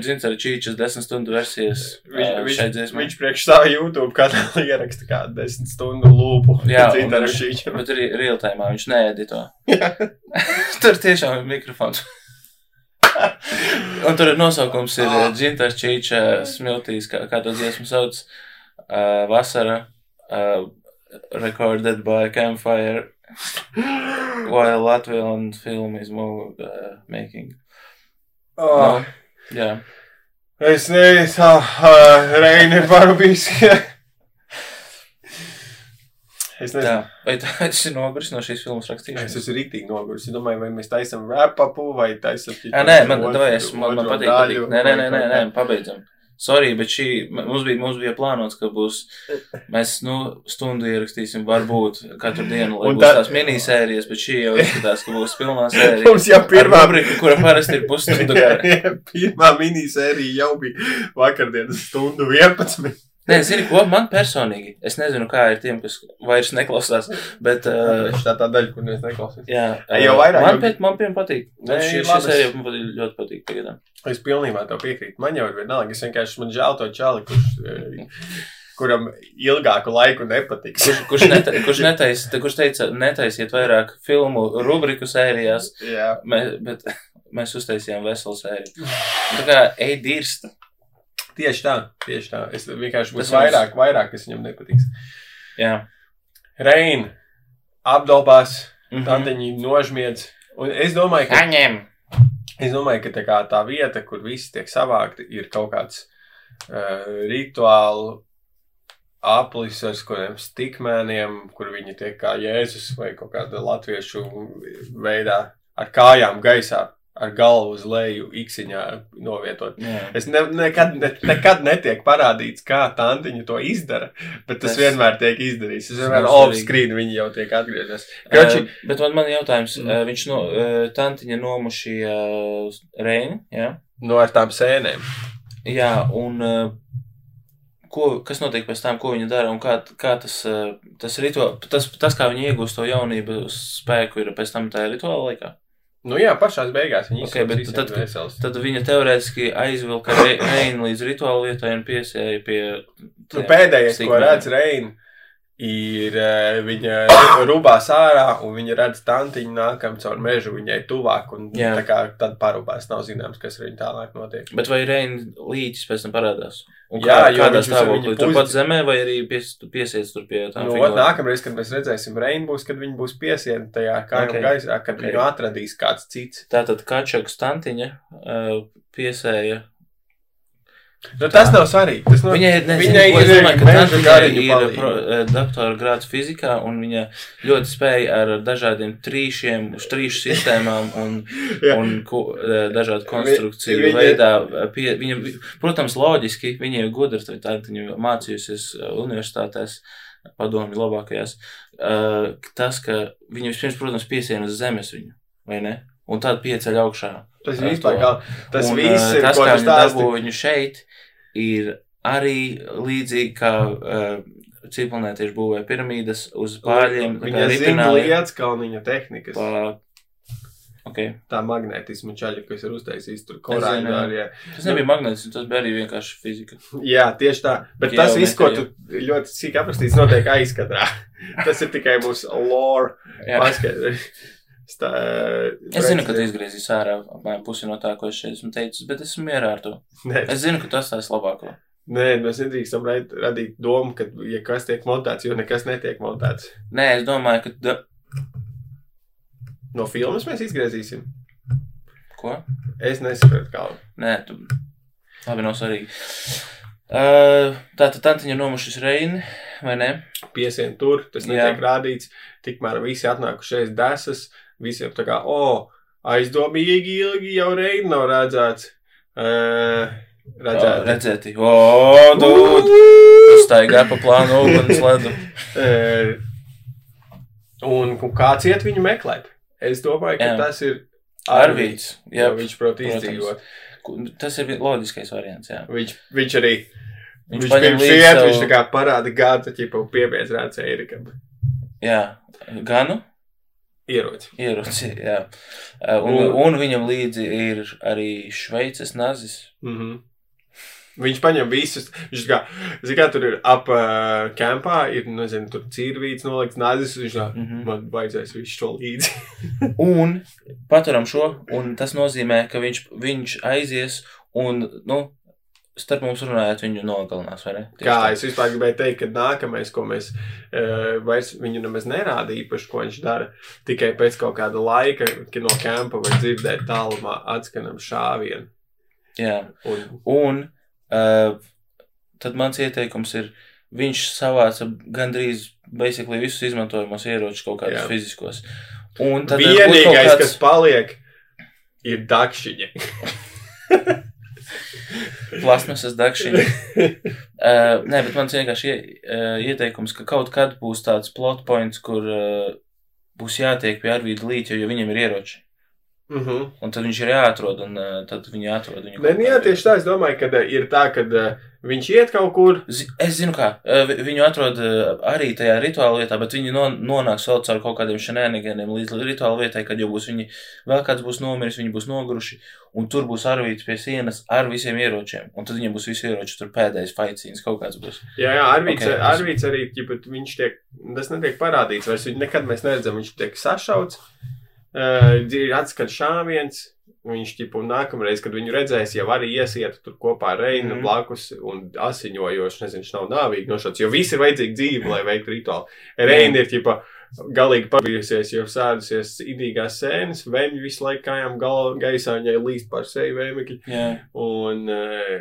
dzintara čīčas desmit stundu versijas
Viņš,
uh,
viņš,
šai dziesmai.
viņš priekš savu YouTube kanālu ieraksta kādu desmit stundu lūpu.
Jā,
Dzintara šīčam.
bet arī real time viņš needito. Tur tiešām ir mikrofons. <laughs> Un tur nosaukums ir
Ah.
Dzintars Čīča smiltīs, kā, kā to dziesmu sauc, uh, vasara, uh, recorded by campfire while Latvian film is more, uh, making.
Oh,
Nu, jā.
es nezinu, uh, Reini ir varu bijis. es nezinu.
Tā. Vai tas ir noguris no šīs filmas
Es
rakstīšanas?
esmu rīktīgi noguris. Es domāju, vai mēs taisām rapapu vai taisām
Jā, nē, man, davai, es, man, man patīk, patīk. Nē, nē, nē, nē, nē, pabeidzam. Sorry, bet šī, mums bija, mums bija plānots, ka būs, mēs, nu, stundu ierakstīsim, varbūt katru dienu, lai būs
tā-
tās minisērijas, bet šī jau izskatās, ka būs pilnā sērija.
Mums jau pirmā
Ar rubriku, kura parasti ir pusstundu gara. <laughs>
Pirmā minisērija jau bija vakardienas stundu 11.
Nē, zini, ko man personīgi, es nezinu, kā ir tiem, kas vairs neklausās, bet, uh,
Tā tā daļa, kur mēs neklausāmies.
jā,
Ej, jau vairāk,
man, pēc, man piemēram patīk.
Nē, labi, es-
sērija man patīk, ļoti patīk pagaidām.
Es pilnībā tev piekrītu. Man jau ir vienalga. Es vienkārši man žēl to čali, kurš, eh, kuram ilgāku laiku nepatiks.
Kurš, kurš, neta, kurš, netais, kurš teica, netaisiet vairāk filmu rubriku sērijās,
Jā.
Mē, bet <laughs> mēs uztaisījām veselu sēriju. Tā kā ej dirst.
Tieši tā, tieši tā. Es vienkārši
mums-
vairāk, vairāk, kas viņam nepatiks.
Jā.
Rein, apdalbās,
Mhm.
tanteņi nožmiedz. Un es domāju, ka
Saņem!
Es domāju, ka tā, kā tā vieta, kur visi tiek savākti, ir kaut kāds uh, rituāls aplis ar kādiem stikmēniem, kur viņi tiek kā Jēzus vai kaut kāda latviešu veidā ar kājām gaisā, ar galvu uz leju, iksiņā novietot.
Jā.
Es ne, nekad, ne, nekad netiek parādīts, kā tantiņa to izdara, bet tas
Tas-
vienmēr tiek izdarīts. Tas vienmēr off-screen viņi jau tiek atgriezies. Kroči,
Uh, bet man, man jautājums,
Mm.
uh, viņš no, uh, tantiņa nomušīja uh, Reini, jā?
no ar tām sēnēm.
Jā, un uh, ko, kas notiek pēc tam, ko viņa dara un kā, kā tas, tas rituāls, tas, tas, kā viņa iegūst to jaunību spēku, ir pēc tam tā rituāla laikā?
Nu jā, pašās beigās viņi
Ok, bet
izsaka
tad,
vesels.
Tad viņa teorētiski aizvilka Re- <coughs> Reini līdz rituāla vietai un piesēja pie.
Nu, pēdējais, ko
stikmēm.
redz Reina, ir eh, viņa rubās ārā, un viņa redz tantiņu nākam caur mežu viņai tuvāk, un
Jā.
tā kā tad parūpās nav zināms, kas ar viņu tālāk notiek.
Bet vai Reini līķis pēc tam parādās? Un
Jā,
kā,
jo uz
stāvoklī?
viņu
Turpat zemē vai arī pies, piesiets tur pie tā
Nu, ot, nākamreiz, kad mēs redzēsim Reinu, būs, kad viņi būs piesieni tajā
Ok.
okay. gaisā, kad
Ok.
okay. viņu atradīs kāds cits.
Tātad Kačakas tantiņa uh, piesēja.
Nu, tas nav svarīgi. Tas nav...
Viņai ir, es
ir
domāju, ka
meža
tantiņa
gariņu
ir doktora grāds fizikā un viņa ļoti spēja ar dažādiem trīšiem, trīšu sistēmām un, <laughs> un ko, eh, dažādu konstrukciju
viņa-
veidā. eh, Pie, viņa, protams, loģiski, viņa ir gudra, tā viņa mācījusies eh, universitātēs, padomju labākajās. Tas, ka viņa vispirms, protams, piesien uz zemes viņu, vai ne? Un tad pieceļ augšā.
Tas vispār kā. Tas
Un,
viss ir,
tas, kā
tu
viņa dabū viņu šeit, ir arī līdzīgi kā uh, ciprunētieši būvē piramīdas uz kā
Viņa zina lietas, kalniņa tehnikas.
Pa... Okay.
Tā magnetisma čaļa, kas ir uztaisījis tur korāļā.
Tas nebija magnētisms, tas bija arī vienkārši fizika.
Jā, tieši tā. Bet tas viss, ko tu ļoti sīk aprakstīsi, notiek aizkadrā. <laughs> tas ir tikai mūsu lore.
Jā.
Tā,
Es zinu, ka tu izgriezīs ārā apmēram pusi no tā, ko es šeit esmu teicis, bet esmu mierā ar to.
Nē,
Es zinu, ka tas tās labāko.
nē, mēs nedrīkstam radīt domu, ka ja kas tiek montēts, jo nekas netiek montēts.
Nē, es domāju, ka. Da...
No filmas mēs izgriezīsim.
Ko?
Es nesaprotu, kā.
Nē, tu. Labi, nav svarīgi. Uh, tā tad tantiņa nomušas Reini, vai ne?
Piesien tur, tas
Jā.
netiek rādīts. Tikmēr visi atnākušies desas, visiem tā kā, o, aizdomīgi ilgi jau reidi nav redzēts. Uh, Redzēt,
Redzēti. O, dūd! Staigā pa plānu uguni sledu.
E, un, un kāds iet viņu meklēt? Es domāju, ka
Jā.
tas ir
Arvīts.
Jā, viņš prot izdzīvot.
tas ir loģiskais variants, jā.
Viņš, viņš arī.
Viņš
Viņš, pirms iet,
savu-
viņš tā kā parāda gāta, ķipa, rāds Eirikam.
Jā, ganu
Ieroci.
ieroci, jā. Uh, Un,
Un-
un viņam līdzi ir arī šveices nazis.
Mm -hmm. Viņš paņem visus. Viņš kā, kā tur ir ap uh, kampā, ir, nezinu, tur cīrvīts nolikts nazis. Viņš kā, mm. -hmm. man vajadzēs visu šo līdzi. <laughs>
Un paturam šo, un tas nozīmē, ka viņš, viņš aizies un, nu, starp mums runājot, viņu nogalinās,
Kā
tā.
es vispār gribēju teikt, ka nākamais, ko mēs uh, vairs viņu nemaz nerāda īpaši, ko viņš dara, tikai pēc kaut kāda laika, kad no kampa var dzirdēt tālumā atskanam šāvienu.
Jā.
Un,
Un uh, tad mans ieteikums ir, viņš savāca gandrīz basically visus izmantojamos ieročus kaut kādus
Jā.
fiziskos. Un tad
vienīgais, kāds- kas paliek, ir dakšiņa. <laughs>
Plasmasas degšana. uh, <laughs> nē, bet mans vienkārši ie, uh, ieteikums, ka kaut kad būs tāds plot points, kur uh, būs jātiek pie Arvīda līķa, jo viņam ir ieroči.
Mm -hmm.
Un tad viņš ir jāatrod, un uh, tad viņi atrod viņu.
Nē, nu jā, tieši tā. Es domāju, ka uh, ir tā, ka uh, viņš iet kaut kur.
Zi- Es zinu, kā uh, vi- viņu atrod uh, arī tajā rituāla vietā, bet viņi non, nonāks vēl caur kaut kādiem šenēniganiem līdz rituāla vietai, kad jau būs viņi, vēl kāds būs nomiris, viņi būs noguruši, un tur būs arvīts pie sienas ar visiem ieročiem, un tad viņiem būs visi ieroči, tur pēdējais faicīns kaut kāds būs.
Jā, jā Arvīts,
Ok,
okay, Arvīts arī, ķipa, viņš tiek, tas netiek parādīts, vairs viņu nekad mēs neredzam, viņš tiek sašauts, uh, ir atskat šāviens, viņš, un nākamreiz, kad viņu redzēs, jau arī iesiet tur kopā ar Reinu mm. blakus un asiņojoši, nezinu, nav nāvīgi nošauts, jo visi ir vajadzīgi dzīvi, lai veiktu rituālu. Reina ir, ķipa, galīgi pabijusies, jo sēdusies idīgās sēnes, vēmju visu laiku kājām galva gaisā, viņai līst par seju vēmekļi.
Jā,
Un uh,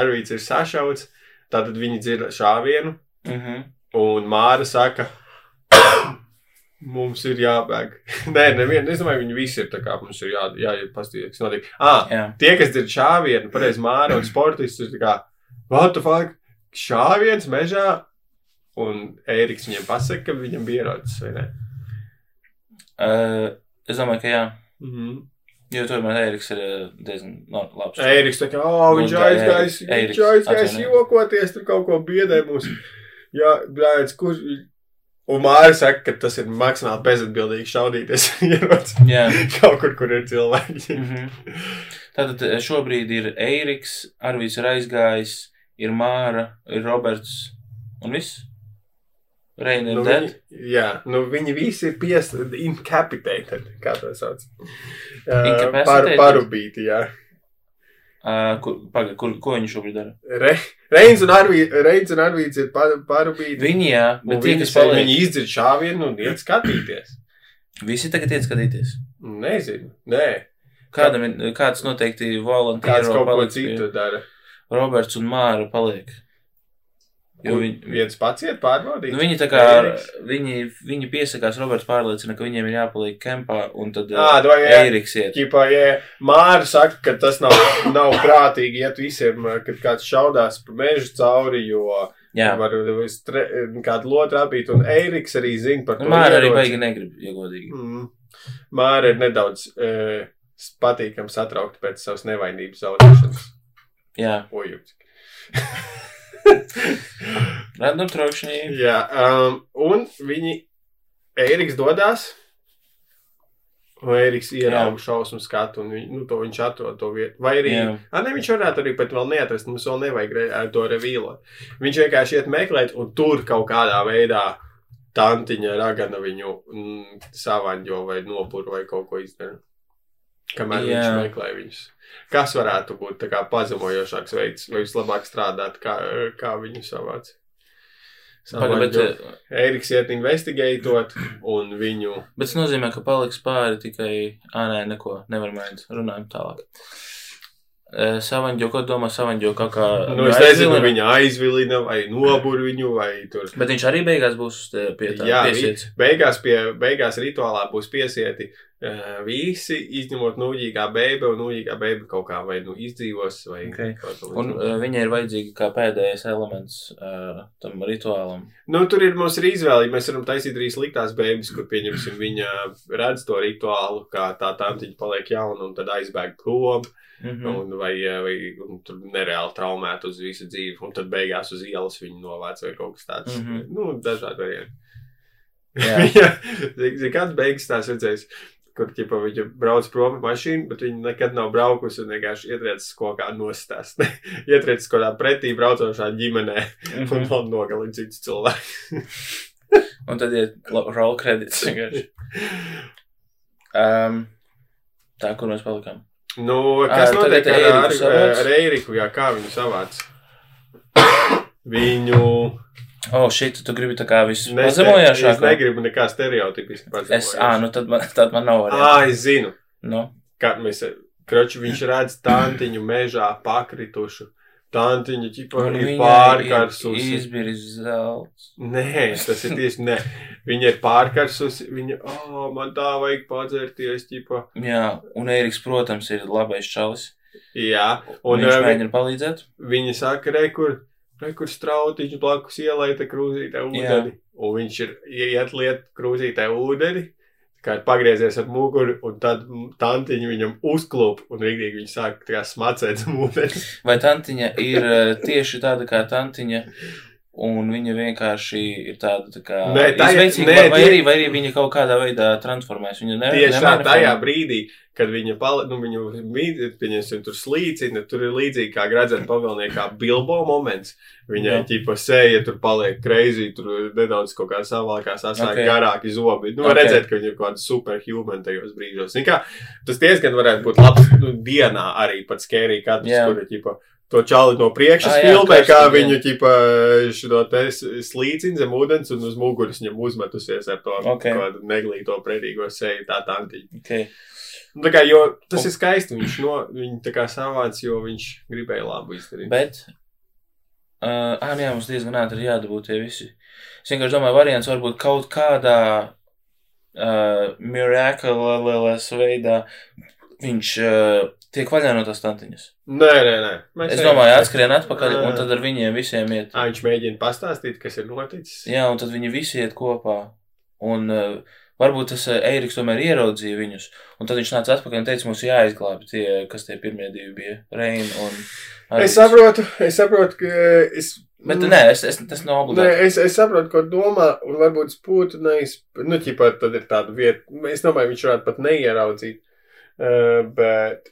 Arvīts ir sašauts, tātad viņi dzird šāvienu,
mm -hmm.
un Māra saka, mums ir jābēg. <laughs> Nē, nevienu, es domāju, viņi visi ir tā kā mums ir jā, jāiet pastīties, kas notiek. Ah,
jā.
tie, kas dzird šāvienu, pareizi Māra un sportists, ir tā kā, what the fuck, šāviens mežā, un Ēriks viņiem pasaka, ka viņam bija ierocis, vai ne?
Uh, es domāju, ka jā,
Mm -hmm.
jo tomēr Eriks ir uh, diezgan no, labs.
Ēriks tā kā, oh, viņš
Nu,
aizgājis, viņš aizgājis jokoties, tur kaut ko biedē mūs. Jā, blēdz, kurš. Un Māra saka, ka tas ir maksimāli bezatbildīgi šaudīties <laughs> kaut kur, kur ir cilvēki.
Mm -hmm. Tātad eh, šobrīd ir Eiriks, Arvīds ir aizgājis, ir Māra, ir Roberts un viss. Reina ir
Nu,
dead.
viņi, jā, nu viņi visi ir pies, incapitated, kā to sauc. Uh, par, parubīti, jā.
Uh, kur, paga, kur, ko viņi šobrīd dara?
Re, Reins un Arvīds, ir par, parubīti.
Viņi, jā, bet tie, kas paliek,
viņi izdzird šāvienu un iet skatīties.
visi tagad iet skatīties.
Nezinu, nē.
Kādam kāds noteikti
Kāds
volunteers
kaut ko citu dara.
Roberts un Māra paliek. Jo viņi,
viens pats iet pārbaudīt.
nu, viņi tā kā,
Eiriks?
viņi, viņi piesakās, Roberts pārliecina, ka viņiem ir jāpaliek kempā, un tad
Ā,
uh,
to, jā.
Eiriks iet.
Ķipā, ja Māra saka, ka tas nav, nav prātīgi iet visiem, kad kāds šaudās pa mežu cauri, jo
Jā,
var stre, kādu lotu apīt, un Eiriks arī zina par to.
nu, Māra arī baigi negrib, ja godīgi.
Mm. Māra ir nedaudz e, patīkami satraukta pēc savas nevainības zaudēšanas.
Jā,
Ojūts. <laughs> <laughs>
random trokšņi.
Jā, um, un viņi, Eiriks dodas, un Eiriks ierauga šausmu skatu, un viņ, nu, to viņš atrod to vietu. Vai arī,
Jā.
a, ne, viņš varētu arī pat vēl neatrast, mums vēl nevajag re, ar to revīlot. Viņš vienkārši iet meklēt, un tur kaut kādā veidā tantiņa ragana viņu mm, savaņģo vai nopur vai kaut ko izdara. Kamēr. Jā. viņš meklē viņus. Kas varētu būt kā pazemojošāks veids, vai vislabāk strādāt, kā, kā viņu savāc?
Paga, bet,
Eriks iet investigētot, un viņu.
bet tas nozīmē, ka paliks pāri tikai, ā, nē, neko, nevar mēģināt, runājam tālāk. Savaņģo, ko domā Savaņģo kaut kā?
Nu, es nezinu,
aizvilina?
viņa aizvilina, vai nobur viņu, vai tur.
Bet viņš arī beigās būs pie tā
Jā,
piesiets.
beigās, pie, beigās rituālā būs piesieti visi, izņemot nūģīgā beiba, un nūģīgā beiba kaut kā vai nu izdzīvos, vai
Ok.
kaut kā
Un uh, viņai ir vajadzīga kā pēdējais elements uh, tam rituālam.
Nu, tur ir mums ir izvēle. Mēs varam taisīt arī sliktās beigas, kur pieņemsim viņa redz to rituālu, kā tā tantiņa paliek jauna un tad aizbēg prom.
Mhm.
Un vai, vai un tur nereāli traumēt uz visu dzīvi, un tad beigās uz ielas viņu novāc vai kaut kas tāds. Mm. -hmm. Nu, dažādi varianti.
Jā. <laughs>
Zini, kāds beigas tās redzējis, kur, ķipa, viņa brauc prom ar mašīnu, bet viņa nekad nav braukusi un vienkārši ietriecis kaut kā nostāst. <laughs> ietriecis kaut kādā pretī braucošā ģimenē un
Mhm.
vēl nogalina citus cilvēkus. <laughs>
Un tad ir roll credits vienkārši. Um, tā, kur mēs palikām?
Nu, kas
tagad
notiek ar, ar,
savāc?
ar Eiriku? Jā, kā viņu savāc? <coughs> Viņu
O, oh, šī tu gribi tā kā visu
nes-
pazemojošāk.
Es negribu nekā stereotipiski
Es, ā, nu tad man, tad man nav
Ā,
variantu.
es zinu.
Nu,
Kad mēs, kroči, viņš redz tantiņu mežā pakritušu. Tantiņa ķipa ir pārkarsusi.
Izbiris zelts.
Nē, tas ir tieši ne. Viņa ir pārkarsusi. Viņa, oh, man tā vajag padzerties, ķipa.
Jā, un Eriks, protams, ir labais čalis.
Jā,
Un viņš
ā, vi-
mēģina palīdzēt.
Viņa saka, re, kur, kur strautiņš blakus ielaita krūzītē ūdeni. Un viņš ir iet liet krūzītē ūdeni, kā ir pagriezies ap muguru, un tad tantiņa viņam uzklūp, un rīktīgi viņš sāk smacēt zem ūdeni.
Vai tantiņa ir eh, tieši tāda kā tantiņa, un viņa vienkārši ir tāda tā kā
Nē,
izveicīga,
nē,
vai,
tie-
arī, vai arī viņa kaut kādā veidā transformēs. Viņa ne,
Tieši tā,
nemaina
tajā brīdī, kad viņa, pali, nu, viņu pieņemsim, tur slīcina, tur ir līdzīgi kā gradzena pavēlniekā Bilbo moments. Viņai,
Jā.
ķipa, seja tur paliek kreizī, tur nedaudz kaut kā savākās, asāk
Ok.
okay. garāki zobi. Nu, var
Ok.
redzēt, ka viņa ir kaut kāda superhuman tajos brīžos. Kā, tas diezgan varētu būt labs, nu, dienā arī pat skērī katrs,
Jā.
kur ir, ķipa, to čali no priekšas
Ā, jā,
filmē, kā
karstīgi,
viņu, ķipa, šo te slīcina zem ūdens un uz muguras viņam uzmetusies ar to
Ok.
kaut kādu neglīto predīgo seju, tā tantiņa.
Okay.
Nu, Tā kā, jo tas ir skaisti. Viņš no viņa tā kā savāc, jo viņš gribēja labu izdarīt.
Bet, uh, ah, jā, mums diezgan ātri jādabūt tie visi. Es vienkārši domāju, variants varbūt kaut kādā uh, miraculous veidā viņš uh, tiek vaļā no tās tantiņas.
Nē, nē, nē. Mēs
Es domāju, atskrien atpakaļ,
Ā.
un tad ar viņiem visiem iet.
Ā, viņš mēģina pastāstīt, kas ir noticis.
Jā, un tad viņi visi iet kopā. Un uh, varbūt tas Eiriks tomēr ieraudzīja viņus. Un tad viņš nāca atpakaļ un teica, mums jāizglābj tie, kas tie pirmie divi bija. Reina un
Es saprotu, es saprotu, ka es.
Bet nē, es, es, tas nav
Nē,
obligāti.
es, es saprotu, ko domā, un varbūt spūtu neiz, nu, ķipā, tad ir tāda vieta, es domāju, viņš varētu pat neieraudzīt, uh, bet,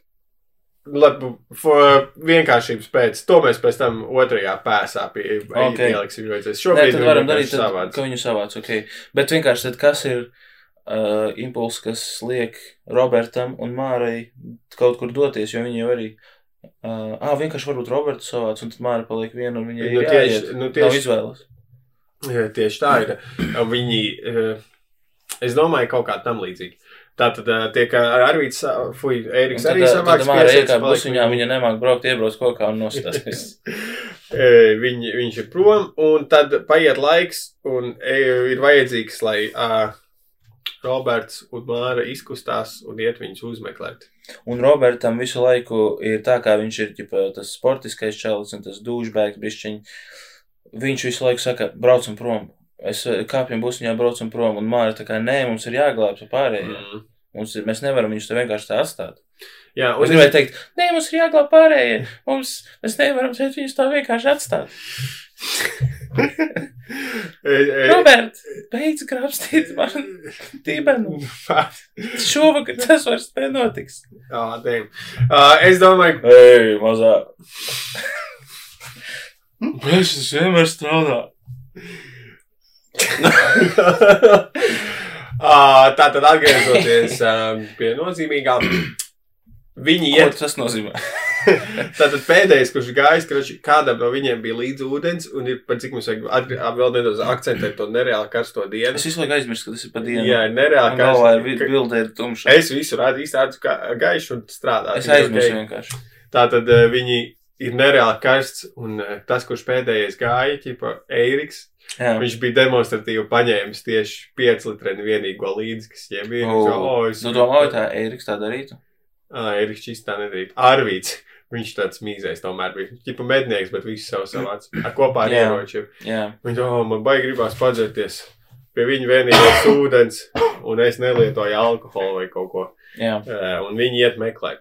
labi, for, vienkāršības pēc, to mēs pēc tam otrajā pēsā pie,
Ok.
okay. ieliksim, šobrīd viņu
varam darīt, tad,
savāds.
ka viņu savāc, ok. Bet vienkārši tad kas ir uh, impulss, kas liek Robertam un Mārai kaut kur doties, jo viņi jau arī. Uh, ah, vienkārši varbūt Robertu savāc, un tad Māra paliek viena, un viņai
Nu,
ir
tieši-
jāiet.
nu,
Nav
tieši-
izvēles.
Jā, Tieši tā ir. <clears throat> Viņi, eh, es domāju, kaut kā tam līdzīgi. Tā tad eh, tiek ar Arvīts, fuj, Eriks arī
Māra
piesaists,
iekāp
paliek
busiņā, viņa nemāk braukt, iebrauc kokā un nostās.
Eh, <laughs> Viņi, viņš ir prom, un tad paiet laiks, un ir vajadzīgs, lai uh, Roberts un Māra izkustās un iet viņus uzmeklēt.
Un Robertam visu laiku ir tā, kā viņš ir ģipa, tas sportiskais čalis un tas dūžbēgs bišķiņš. Viņš visu laiku saka, braucam prom. Es eh, kāpjam busiņā, braucam prom. Un Māra tā kā, nē, mums ir jāglābj pārējie.
Mm.
Mums ir, mēs nevaram viņus te vienkārši tā atstāt.
Jā,
Es gribēju teikt, nē, mums ir jāglābj pārējie. Mums, mēs nevaram šeit viņus tā vienkārši atstāt. <laughs> Robert, beidz grābstīt man dibenu. <laughs> Šovakar tas vairs nenotiks.
Jā, dēļ. Uh, es domāju,
Ei, mazā. <laughs> Mēs vienmēr strādā. <laughs>
uh, tā tad atgriežoties uh, pie nozīmīgām. Viņi
Ko
iet,
tas nozīmē? <laughs>
tātad pēdējais, kurš gājis, kurš kādam no viņiem bija līdzi ūdens, un ir par cik mums vajag atgr- vēl nedaudz akcentēt to nereāli karsto dienu.
Es visu laiku aizmirstu, ka tas ir pa dienu.
Jā, ir nereāli
Man galvā ir
karsto.
bilde ir tumša.
Es visu rādu īsti kā gaišu un strādā.
Es aizmirstu
ok.
vienkārši.
Tātad uh, viņi ir nereāli karsts, un uh, tas, kurš pēdējais gāja, ķipa Eiriks,
Jā.
Viņš bija demonstratīvi paņēmis tieši 5 litrenu vienīgo līdzi, kas viņiem ir.
O,
Viņš jau, "O, es-
Nu, domāju, tā Eriks tā darītu.
Ā, Eriks šis tā nedarīja. Arvīts. Viņš tāds mīzais tomēr bija. Tipa mednieks, bet viss savu savāds. Ar kopā ar ieročiem. Viņš, oh, man baigi gribās padzerties. Pie viņa vienīgais ūdens, un es nelietoju alkoholu vai kaut ko.
Jā.
Ē, Un viņi iet meklēt.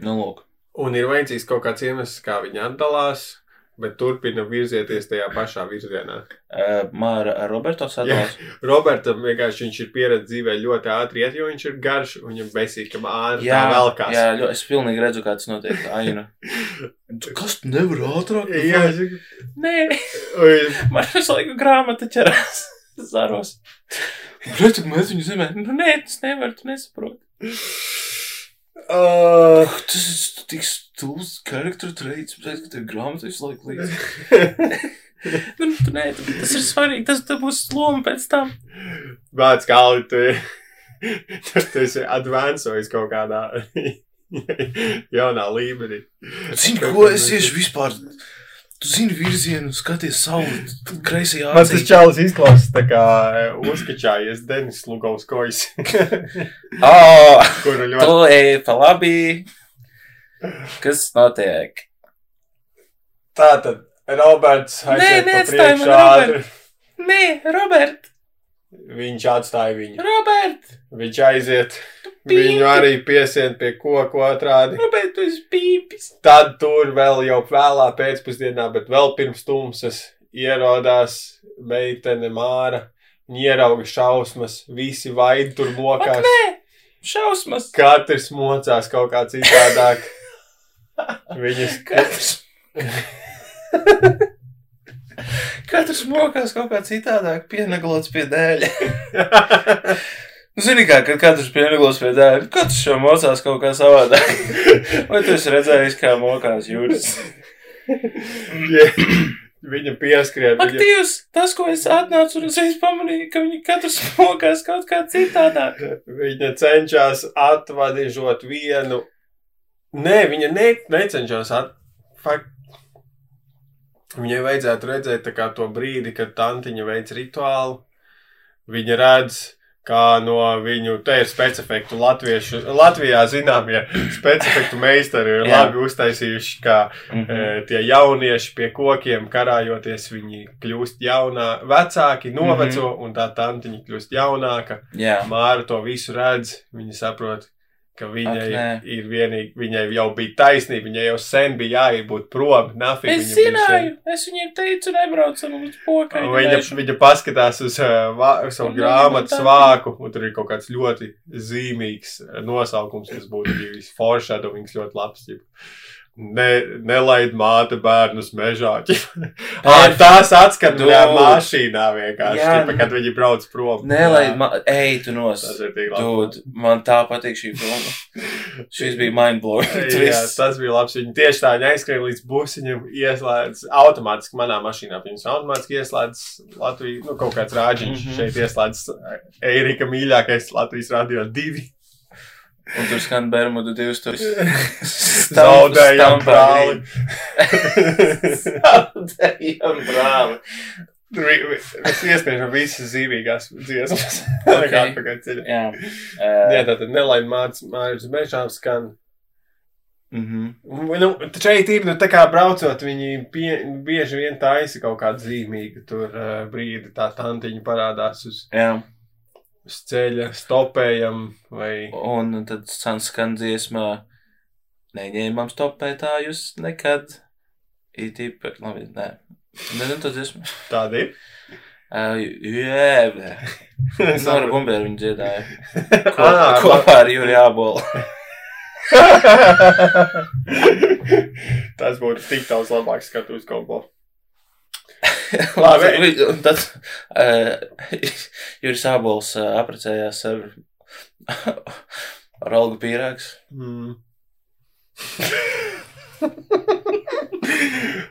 Nu, lūk.
Un ir vajadzīgs kaut kāds iemesls, kā viņi atdalās, bet turpina virzieties tajā pašā virzienā.
Uh, Māra ar Roberto <laughs> sadalās.
Robertam vienkārši viņš ir pieredzējis dzīvē ļoti ātri iet, jo viņš ir garš un viņam besīgi, ka ātri
Jā,
tā velkās.
jā, ļo, es pilnīgi redzu, kā tas notiek. Aina. <laughs> Kas tu nevar ātrāk?
jā, jā.
Nē, man visu laiku grāmata ķerās <laughs> zaros. Bet mēs viņu zemē. Nu, nē, tas nevar, tu nesaproti.
Uh,
Tas ir tik stulbs charakteru traits, bet tev grāmata visu laiku līdzi. <laughs> nu, tu nē, tu, tas ir svarīgi, tas tev būs loma pēc tam.
Vārds kāli, tu, tu, tu esi advancojis kaut kādā <laughs> jaunā līmenī.
Zini, ko es tieši vispār. Tu zini virzienu, skaties sauli, kreisajā
Man tas čalis izklausās tā kā eh, uzkačājies Denis Lugovskojs, <laughs>
Oh,
kuru ļoti
tu ej pa labi. Kas notiek?
Tātad Roberts
Nē,
aiziet pa
neatstāj man
priekšu ātri.
Robertu. Nē, Robert,
Viņš atstāja viņu.
Robert,
Viņš aiziet. Viņu arī piesien pie koku otrādi.
Robert, tu esi pīpis.
Tad tur vēl jau vēlā pēcpusdienā, bet vēl pirms tumsas ierodās meitene Māra. Viņa ierauga šausmas, visi vaidi tur
Ak,
mokās.
nē, šausmas.
Katrs mocās kaut kā citādāk. <laughs> Viņas
Katrs. <laughs> <laughs> Katrs mokās kaut kā citādāk, pienaglots pie dēļa. <laughs> Nu, Zini, kā, kad katrs pienaglos pie dēļa, katrs šo mocās kaut kā savādāk. <laughs> Vai tu esi redzējis, kā mokās jūras?
viņa pieskrien.
Ak,
Viņa,
Dievs, tas, ko es atnācu un uzreiz pamanīju, ka viņi katrs mokās kaut kā citādāk.
viņa cenšas atvadīžot vienu. Nē, viņa ne, necenšas at... Fakt. Viņai vajadzētu redzēt to brīdi, kad tantiņa veic rituālu. Viņa redz, kā no viņu, te ir specifektu latviešu, Latvijā zināmie <coughs> specifektu meistari ir labi uztaisījuši, kā
Mhm.
E, tie jaunieši pie kokiem karājoties, viņi kļūst jaunā, vecāki, noveco, mm -hmm. un tā tantiņa kļūst jaunāka.
Jā,
Māra to visu redz, viņa saprot, ka viņai
Ak,
ir vienīgi, viņai jau bija taisnība, viņai jau sen bija jābūt prom, nafik.
es
viņa
zināju, es viņiem teicu, nebraucam uz pokai.
sen- Viņa, viņa paskatās uz uh, savu grāmatu svāku, un tur ir kaut kāds ļoti zīmīgs uh, nosaukums, kas būtu bijis foreshadowings ļoti labs. ģip. Ne, nelaid māte bērnus mežā. <laughs> Tās atskatās
Dude.
mašīnā vienkārši,
Jā.
ģipa, kad viņi brauc prom.
Nelaid, man, ej, tu nos.
Tas ir tik labi.
Dod, man tā patīk šī filma. <laughs> Šis bija mindblowing.
Jā, tas bija labi. Viņi tieši tā aizskrēja līdz busiņam, ieslēdz automātiski manā mašīnā. Viņus automātiski ieslēdz Latvijas, nu, kaut kāds rāģiņš. Mm. -hmm. Šeit ieslēdz Eirika mīļākais Latvijas radio divi.
Un tur skan Bermudu 2000.
Zaudējām brāli. <laughs>
Zaudējām brāli.
Tur Mēs iespējams visas zīmīgās dziesmas. <laughs>
Ok.
Kā atpakaļ ceļā.
Jā.
Jā,
Uh,
tātad nelaid mācīt, mājas mežām skan.
mm -hmm.
Nu, šeit ir, nu, tā kā braucot, viņi pie, bieži vien taisa kaut kādu zīmīgu tur uh, brīdi, tā tantiņa parādās uz,
Jā.
Uz ceļa, stopējam vai.
Un tad skan dziesmā. Neņēmām stopētājus nekad. It īpaši, labi, nē. Nezinu, tas dziesma.
Tāda <laughs> ir.
Uh, jā, Nora Bumbēra viņu dziedāja. <laughs> Ko,
Ah,
kopā ar Juriju Ābolu. <laughs>
Tas būtu tik daudz labāks skatuves kombo. <laughs>
Labi, un tad uh, <laughs> Juris Ābols uh, apprecējās ar, ar Olgu Pīrāgs.
Mm. <laughs>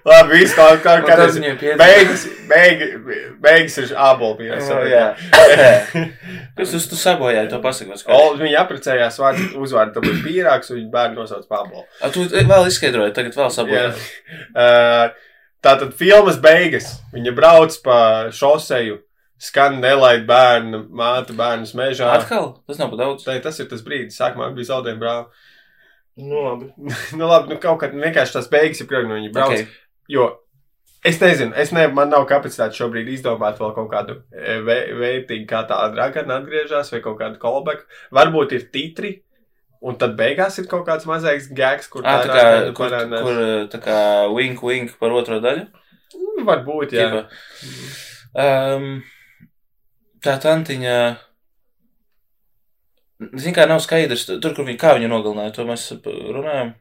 Labi, viss kā kā tas
viņiem piedāvā.
beigas, beigas, beigas ir pie
Oh, jā. Kas tu, tu sabojāji to pasakot?
Ol, viņi apprecējās vārdu uzvārdu, tad bija pīrāgs, un viņa bērnu nosauc pābolu.
A, tu vēl izskaidroji, tagad vēl sabojāji.
Uh, Tātad filmas beigas. Viņa brauc pa šoseju, skan nelaid bērnu, māte bērnus mežā.
Atkal? Tas nav pa daudz.
Tā, tas ir tas brīdis, sākumā bija zaudējumi brāli.
Nu, labi. <laughs>
nu, labi, nu kaut kā vienkārši tas beigas ir priekš no viņa brauc.
Okay.
Jo es nezinu, es ne, man nav kapacitāte šobrīd izdomāt vēl kaut kādu e, veitīgu, kā tā dragana atgriežas, vai kaut kādu callback. Varbūt ir titri, un tad beigās ir kaut kāds mazais gēks, kur
Ah, tā kā,
dragana
kur,
parādās.
kur tā kā wink, wink par otro daļu.
Mm, Varbūt, jā.
Tipa. Um, tā tantiņa. Zini, kā nav skaidrs, tur, kur viņa, kā viņa nogalināja, to mēs runājam.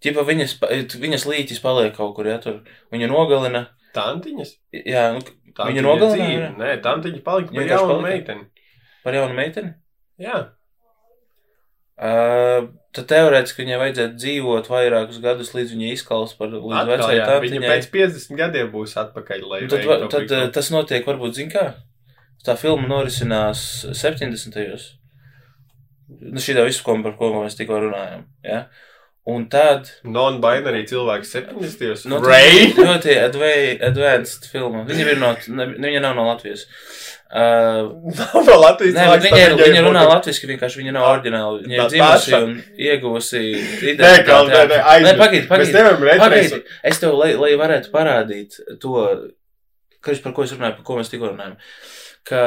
Ķipa viņas, viņas līķis paliek kaut kur, ja tur viņa nogalina.
Tantiņas?
Jā, nu,
Tantiņa
Viņa jā?
Nē, tantiņa palika par jaunu meiteni.
par jaunu meiteni.
Jā.
Uh, tad teorētiski viņai vajadzētu dzīvot vairākus gadus, līdz viņa izklaus par līdz vecai
jā. Viņa pēc 50 gadiem būs atpakaļ,
Tad, va- tad
prikolu.
eh, tas notiek, varbūt, zin kā? Tā filma norisinās 70. Nu, šī tā visu, ko, par ko mēs tikko runājam. Ja? Un tad.
Non-binary cilvēks 70.
Nu,
Ray!
tas Ļoti adva- advanced filma. Viņa, no, viņa nav no Latvijas. Uh, <laughs>
Nav no Latvijas
Nē,
cilvēks,
viņa,
tad
viņa runā latviešu, vienkārši viņa nav oriģināla. Viņa ir dzimusi un ieguvusi <laughs>
Nē,
identitāti.
kā, nē,
Nē,
aizmirst.
pagaidi, pagaidi. Pagaidi, es tev, lai, lai varētu parādīt to, kas par ko es runāju, par ko mēs tikko runājam. Ka,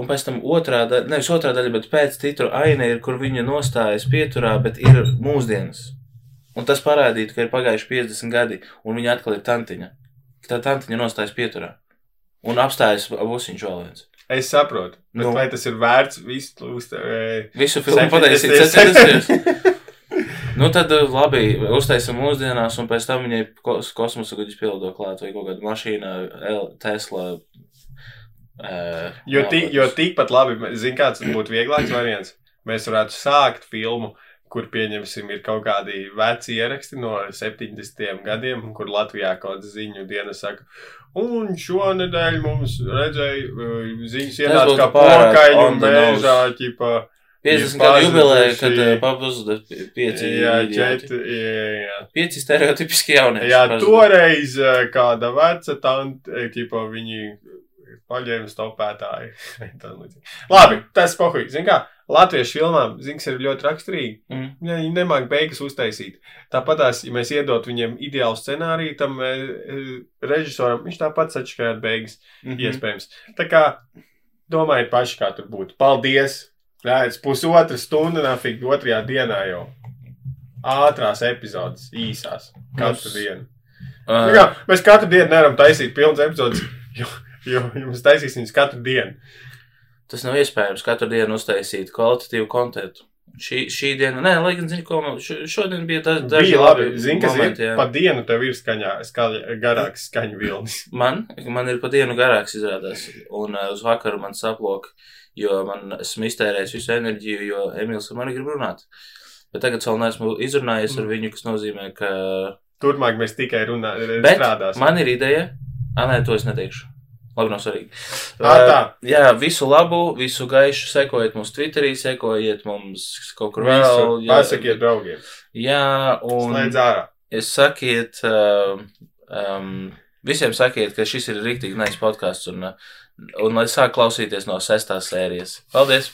un pēc tam otrā daļa, nevis otrā daļa, bet pēc titru aina ir, kur viņa nostājas pieturā, bet ir mūsdienas. Un tas parādītu, ka ir pagājuši 50 gadi, un viņa atkal ir tantiņa. Tā tantiņa nostājas pieturā. Un apstājas busiņš vēl viens.
Es saprotu. Bet
Nu.
vai tas ir vērts visu uz e,
Visu filmu pataisīt
70.
70. Nu, tad uh, labi, uztaisam mūsdienās, un pēc tam viņai kos kosmosa kuģis pildo klāt, vai kaut kāda mašīna, L- Tesla. Uh,
Jo, ti, jo tikpat labi, zinu, kāds būtu vieglāks variants. Mēs varētu sākt filmu, kur pieņemsim, ir kaut kādi veci ieraksti no 70. gadiem, kur Latvijā kaut kāda ziņu diena saka, un šonadēļ mums redzēja uh, ziņas ienāca kā
nose.
mēžā, ķipa.
50
ir
gadu jubileja, kad uh, pazuda pieci,
Jā, četri, jā, jā.
pieci stereotipiski jaunieši.
Jā,
pazuda.
toreiz eh, kāda veca tante, tipo, viņi Tā <laughs> līdzīgi. Labi, tas pohuļ. Zini kā, latviešu filmām, zins, ir ļoti raksturīgi.
Mm.
Ja viņi nemāk beigas uztaisīt. Tāpat, ja mēs iedot viņiem ideālu scenāriju, tam e, e, režisoram, viņš tāpat sačakājot beigas,
Mhm.
iespējams. Tā kā domājiet paši, kā tur būtu. Paldies! Nē, pusotra stunda nafik otrajā dienā jau. Ātrās epizodes, īsās. Katru
Mums-
dienu.
Uh,
Nu, kā, mēs katru dienu nevaram taisīt pilnas epizodes, jo, jo jums taisīs viņas katru dienu.
Tas nav iespējams katru dienu uztaisīt kvalitatīvu kontekstu. Šī, šī diena, nē, lai gan, zini, ko man šo, šodien bija da, daži
Bija labi, zini, kas
momenti,
ir.
jā.
Pa dienu tev ir skaņā, skaļa, garāks skaņu vilnis. <laughs>
Man, man ir pa dienu garāks izrādās, un uh, uz vakaru man saplok, jo man esmu iztērējis visu enerģiju, jo Emīls ar mani grib runāt. Bet tagad vēl neesmu izrunājies ar
Mm.
viņu, kas nozīmē, ka.
Turpmāk mēs tikai runā,
Bet
strādāsim.
man ir ideja, ah, nē, to es neteikšu. Labi, nav svarīgi.
Ā, tā.
Uh, jā, visu labu, visu gaišu, sekojiet mums Twitterī, sekojiet mums kaut kur vēl.
Visu
jā,
pasakiet draugiem.
Jā, un.
Slēdz ārā.
Es sakiet, um, um, visiem sakiet, ka šis ir rīktīgi nice podkāsts un, uh, un lai sāk klausīties no sestās sērijas. Paldies!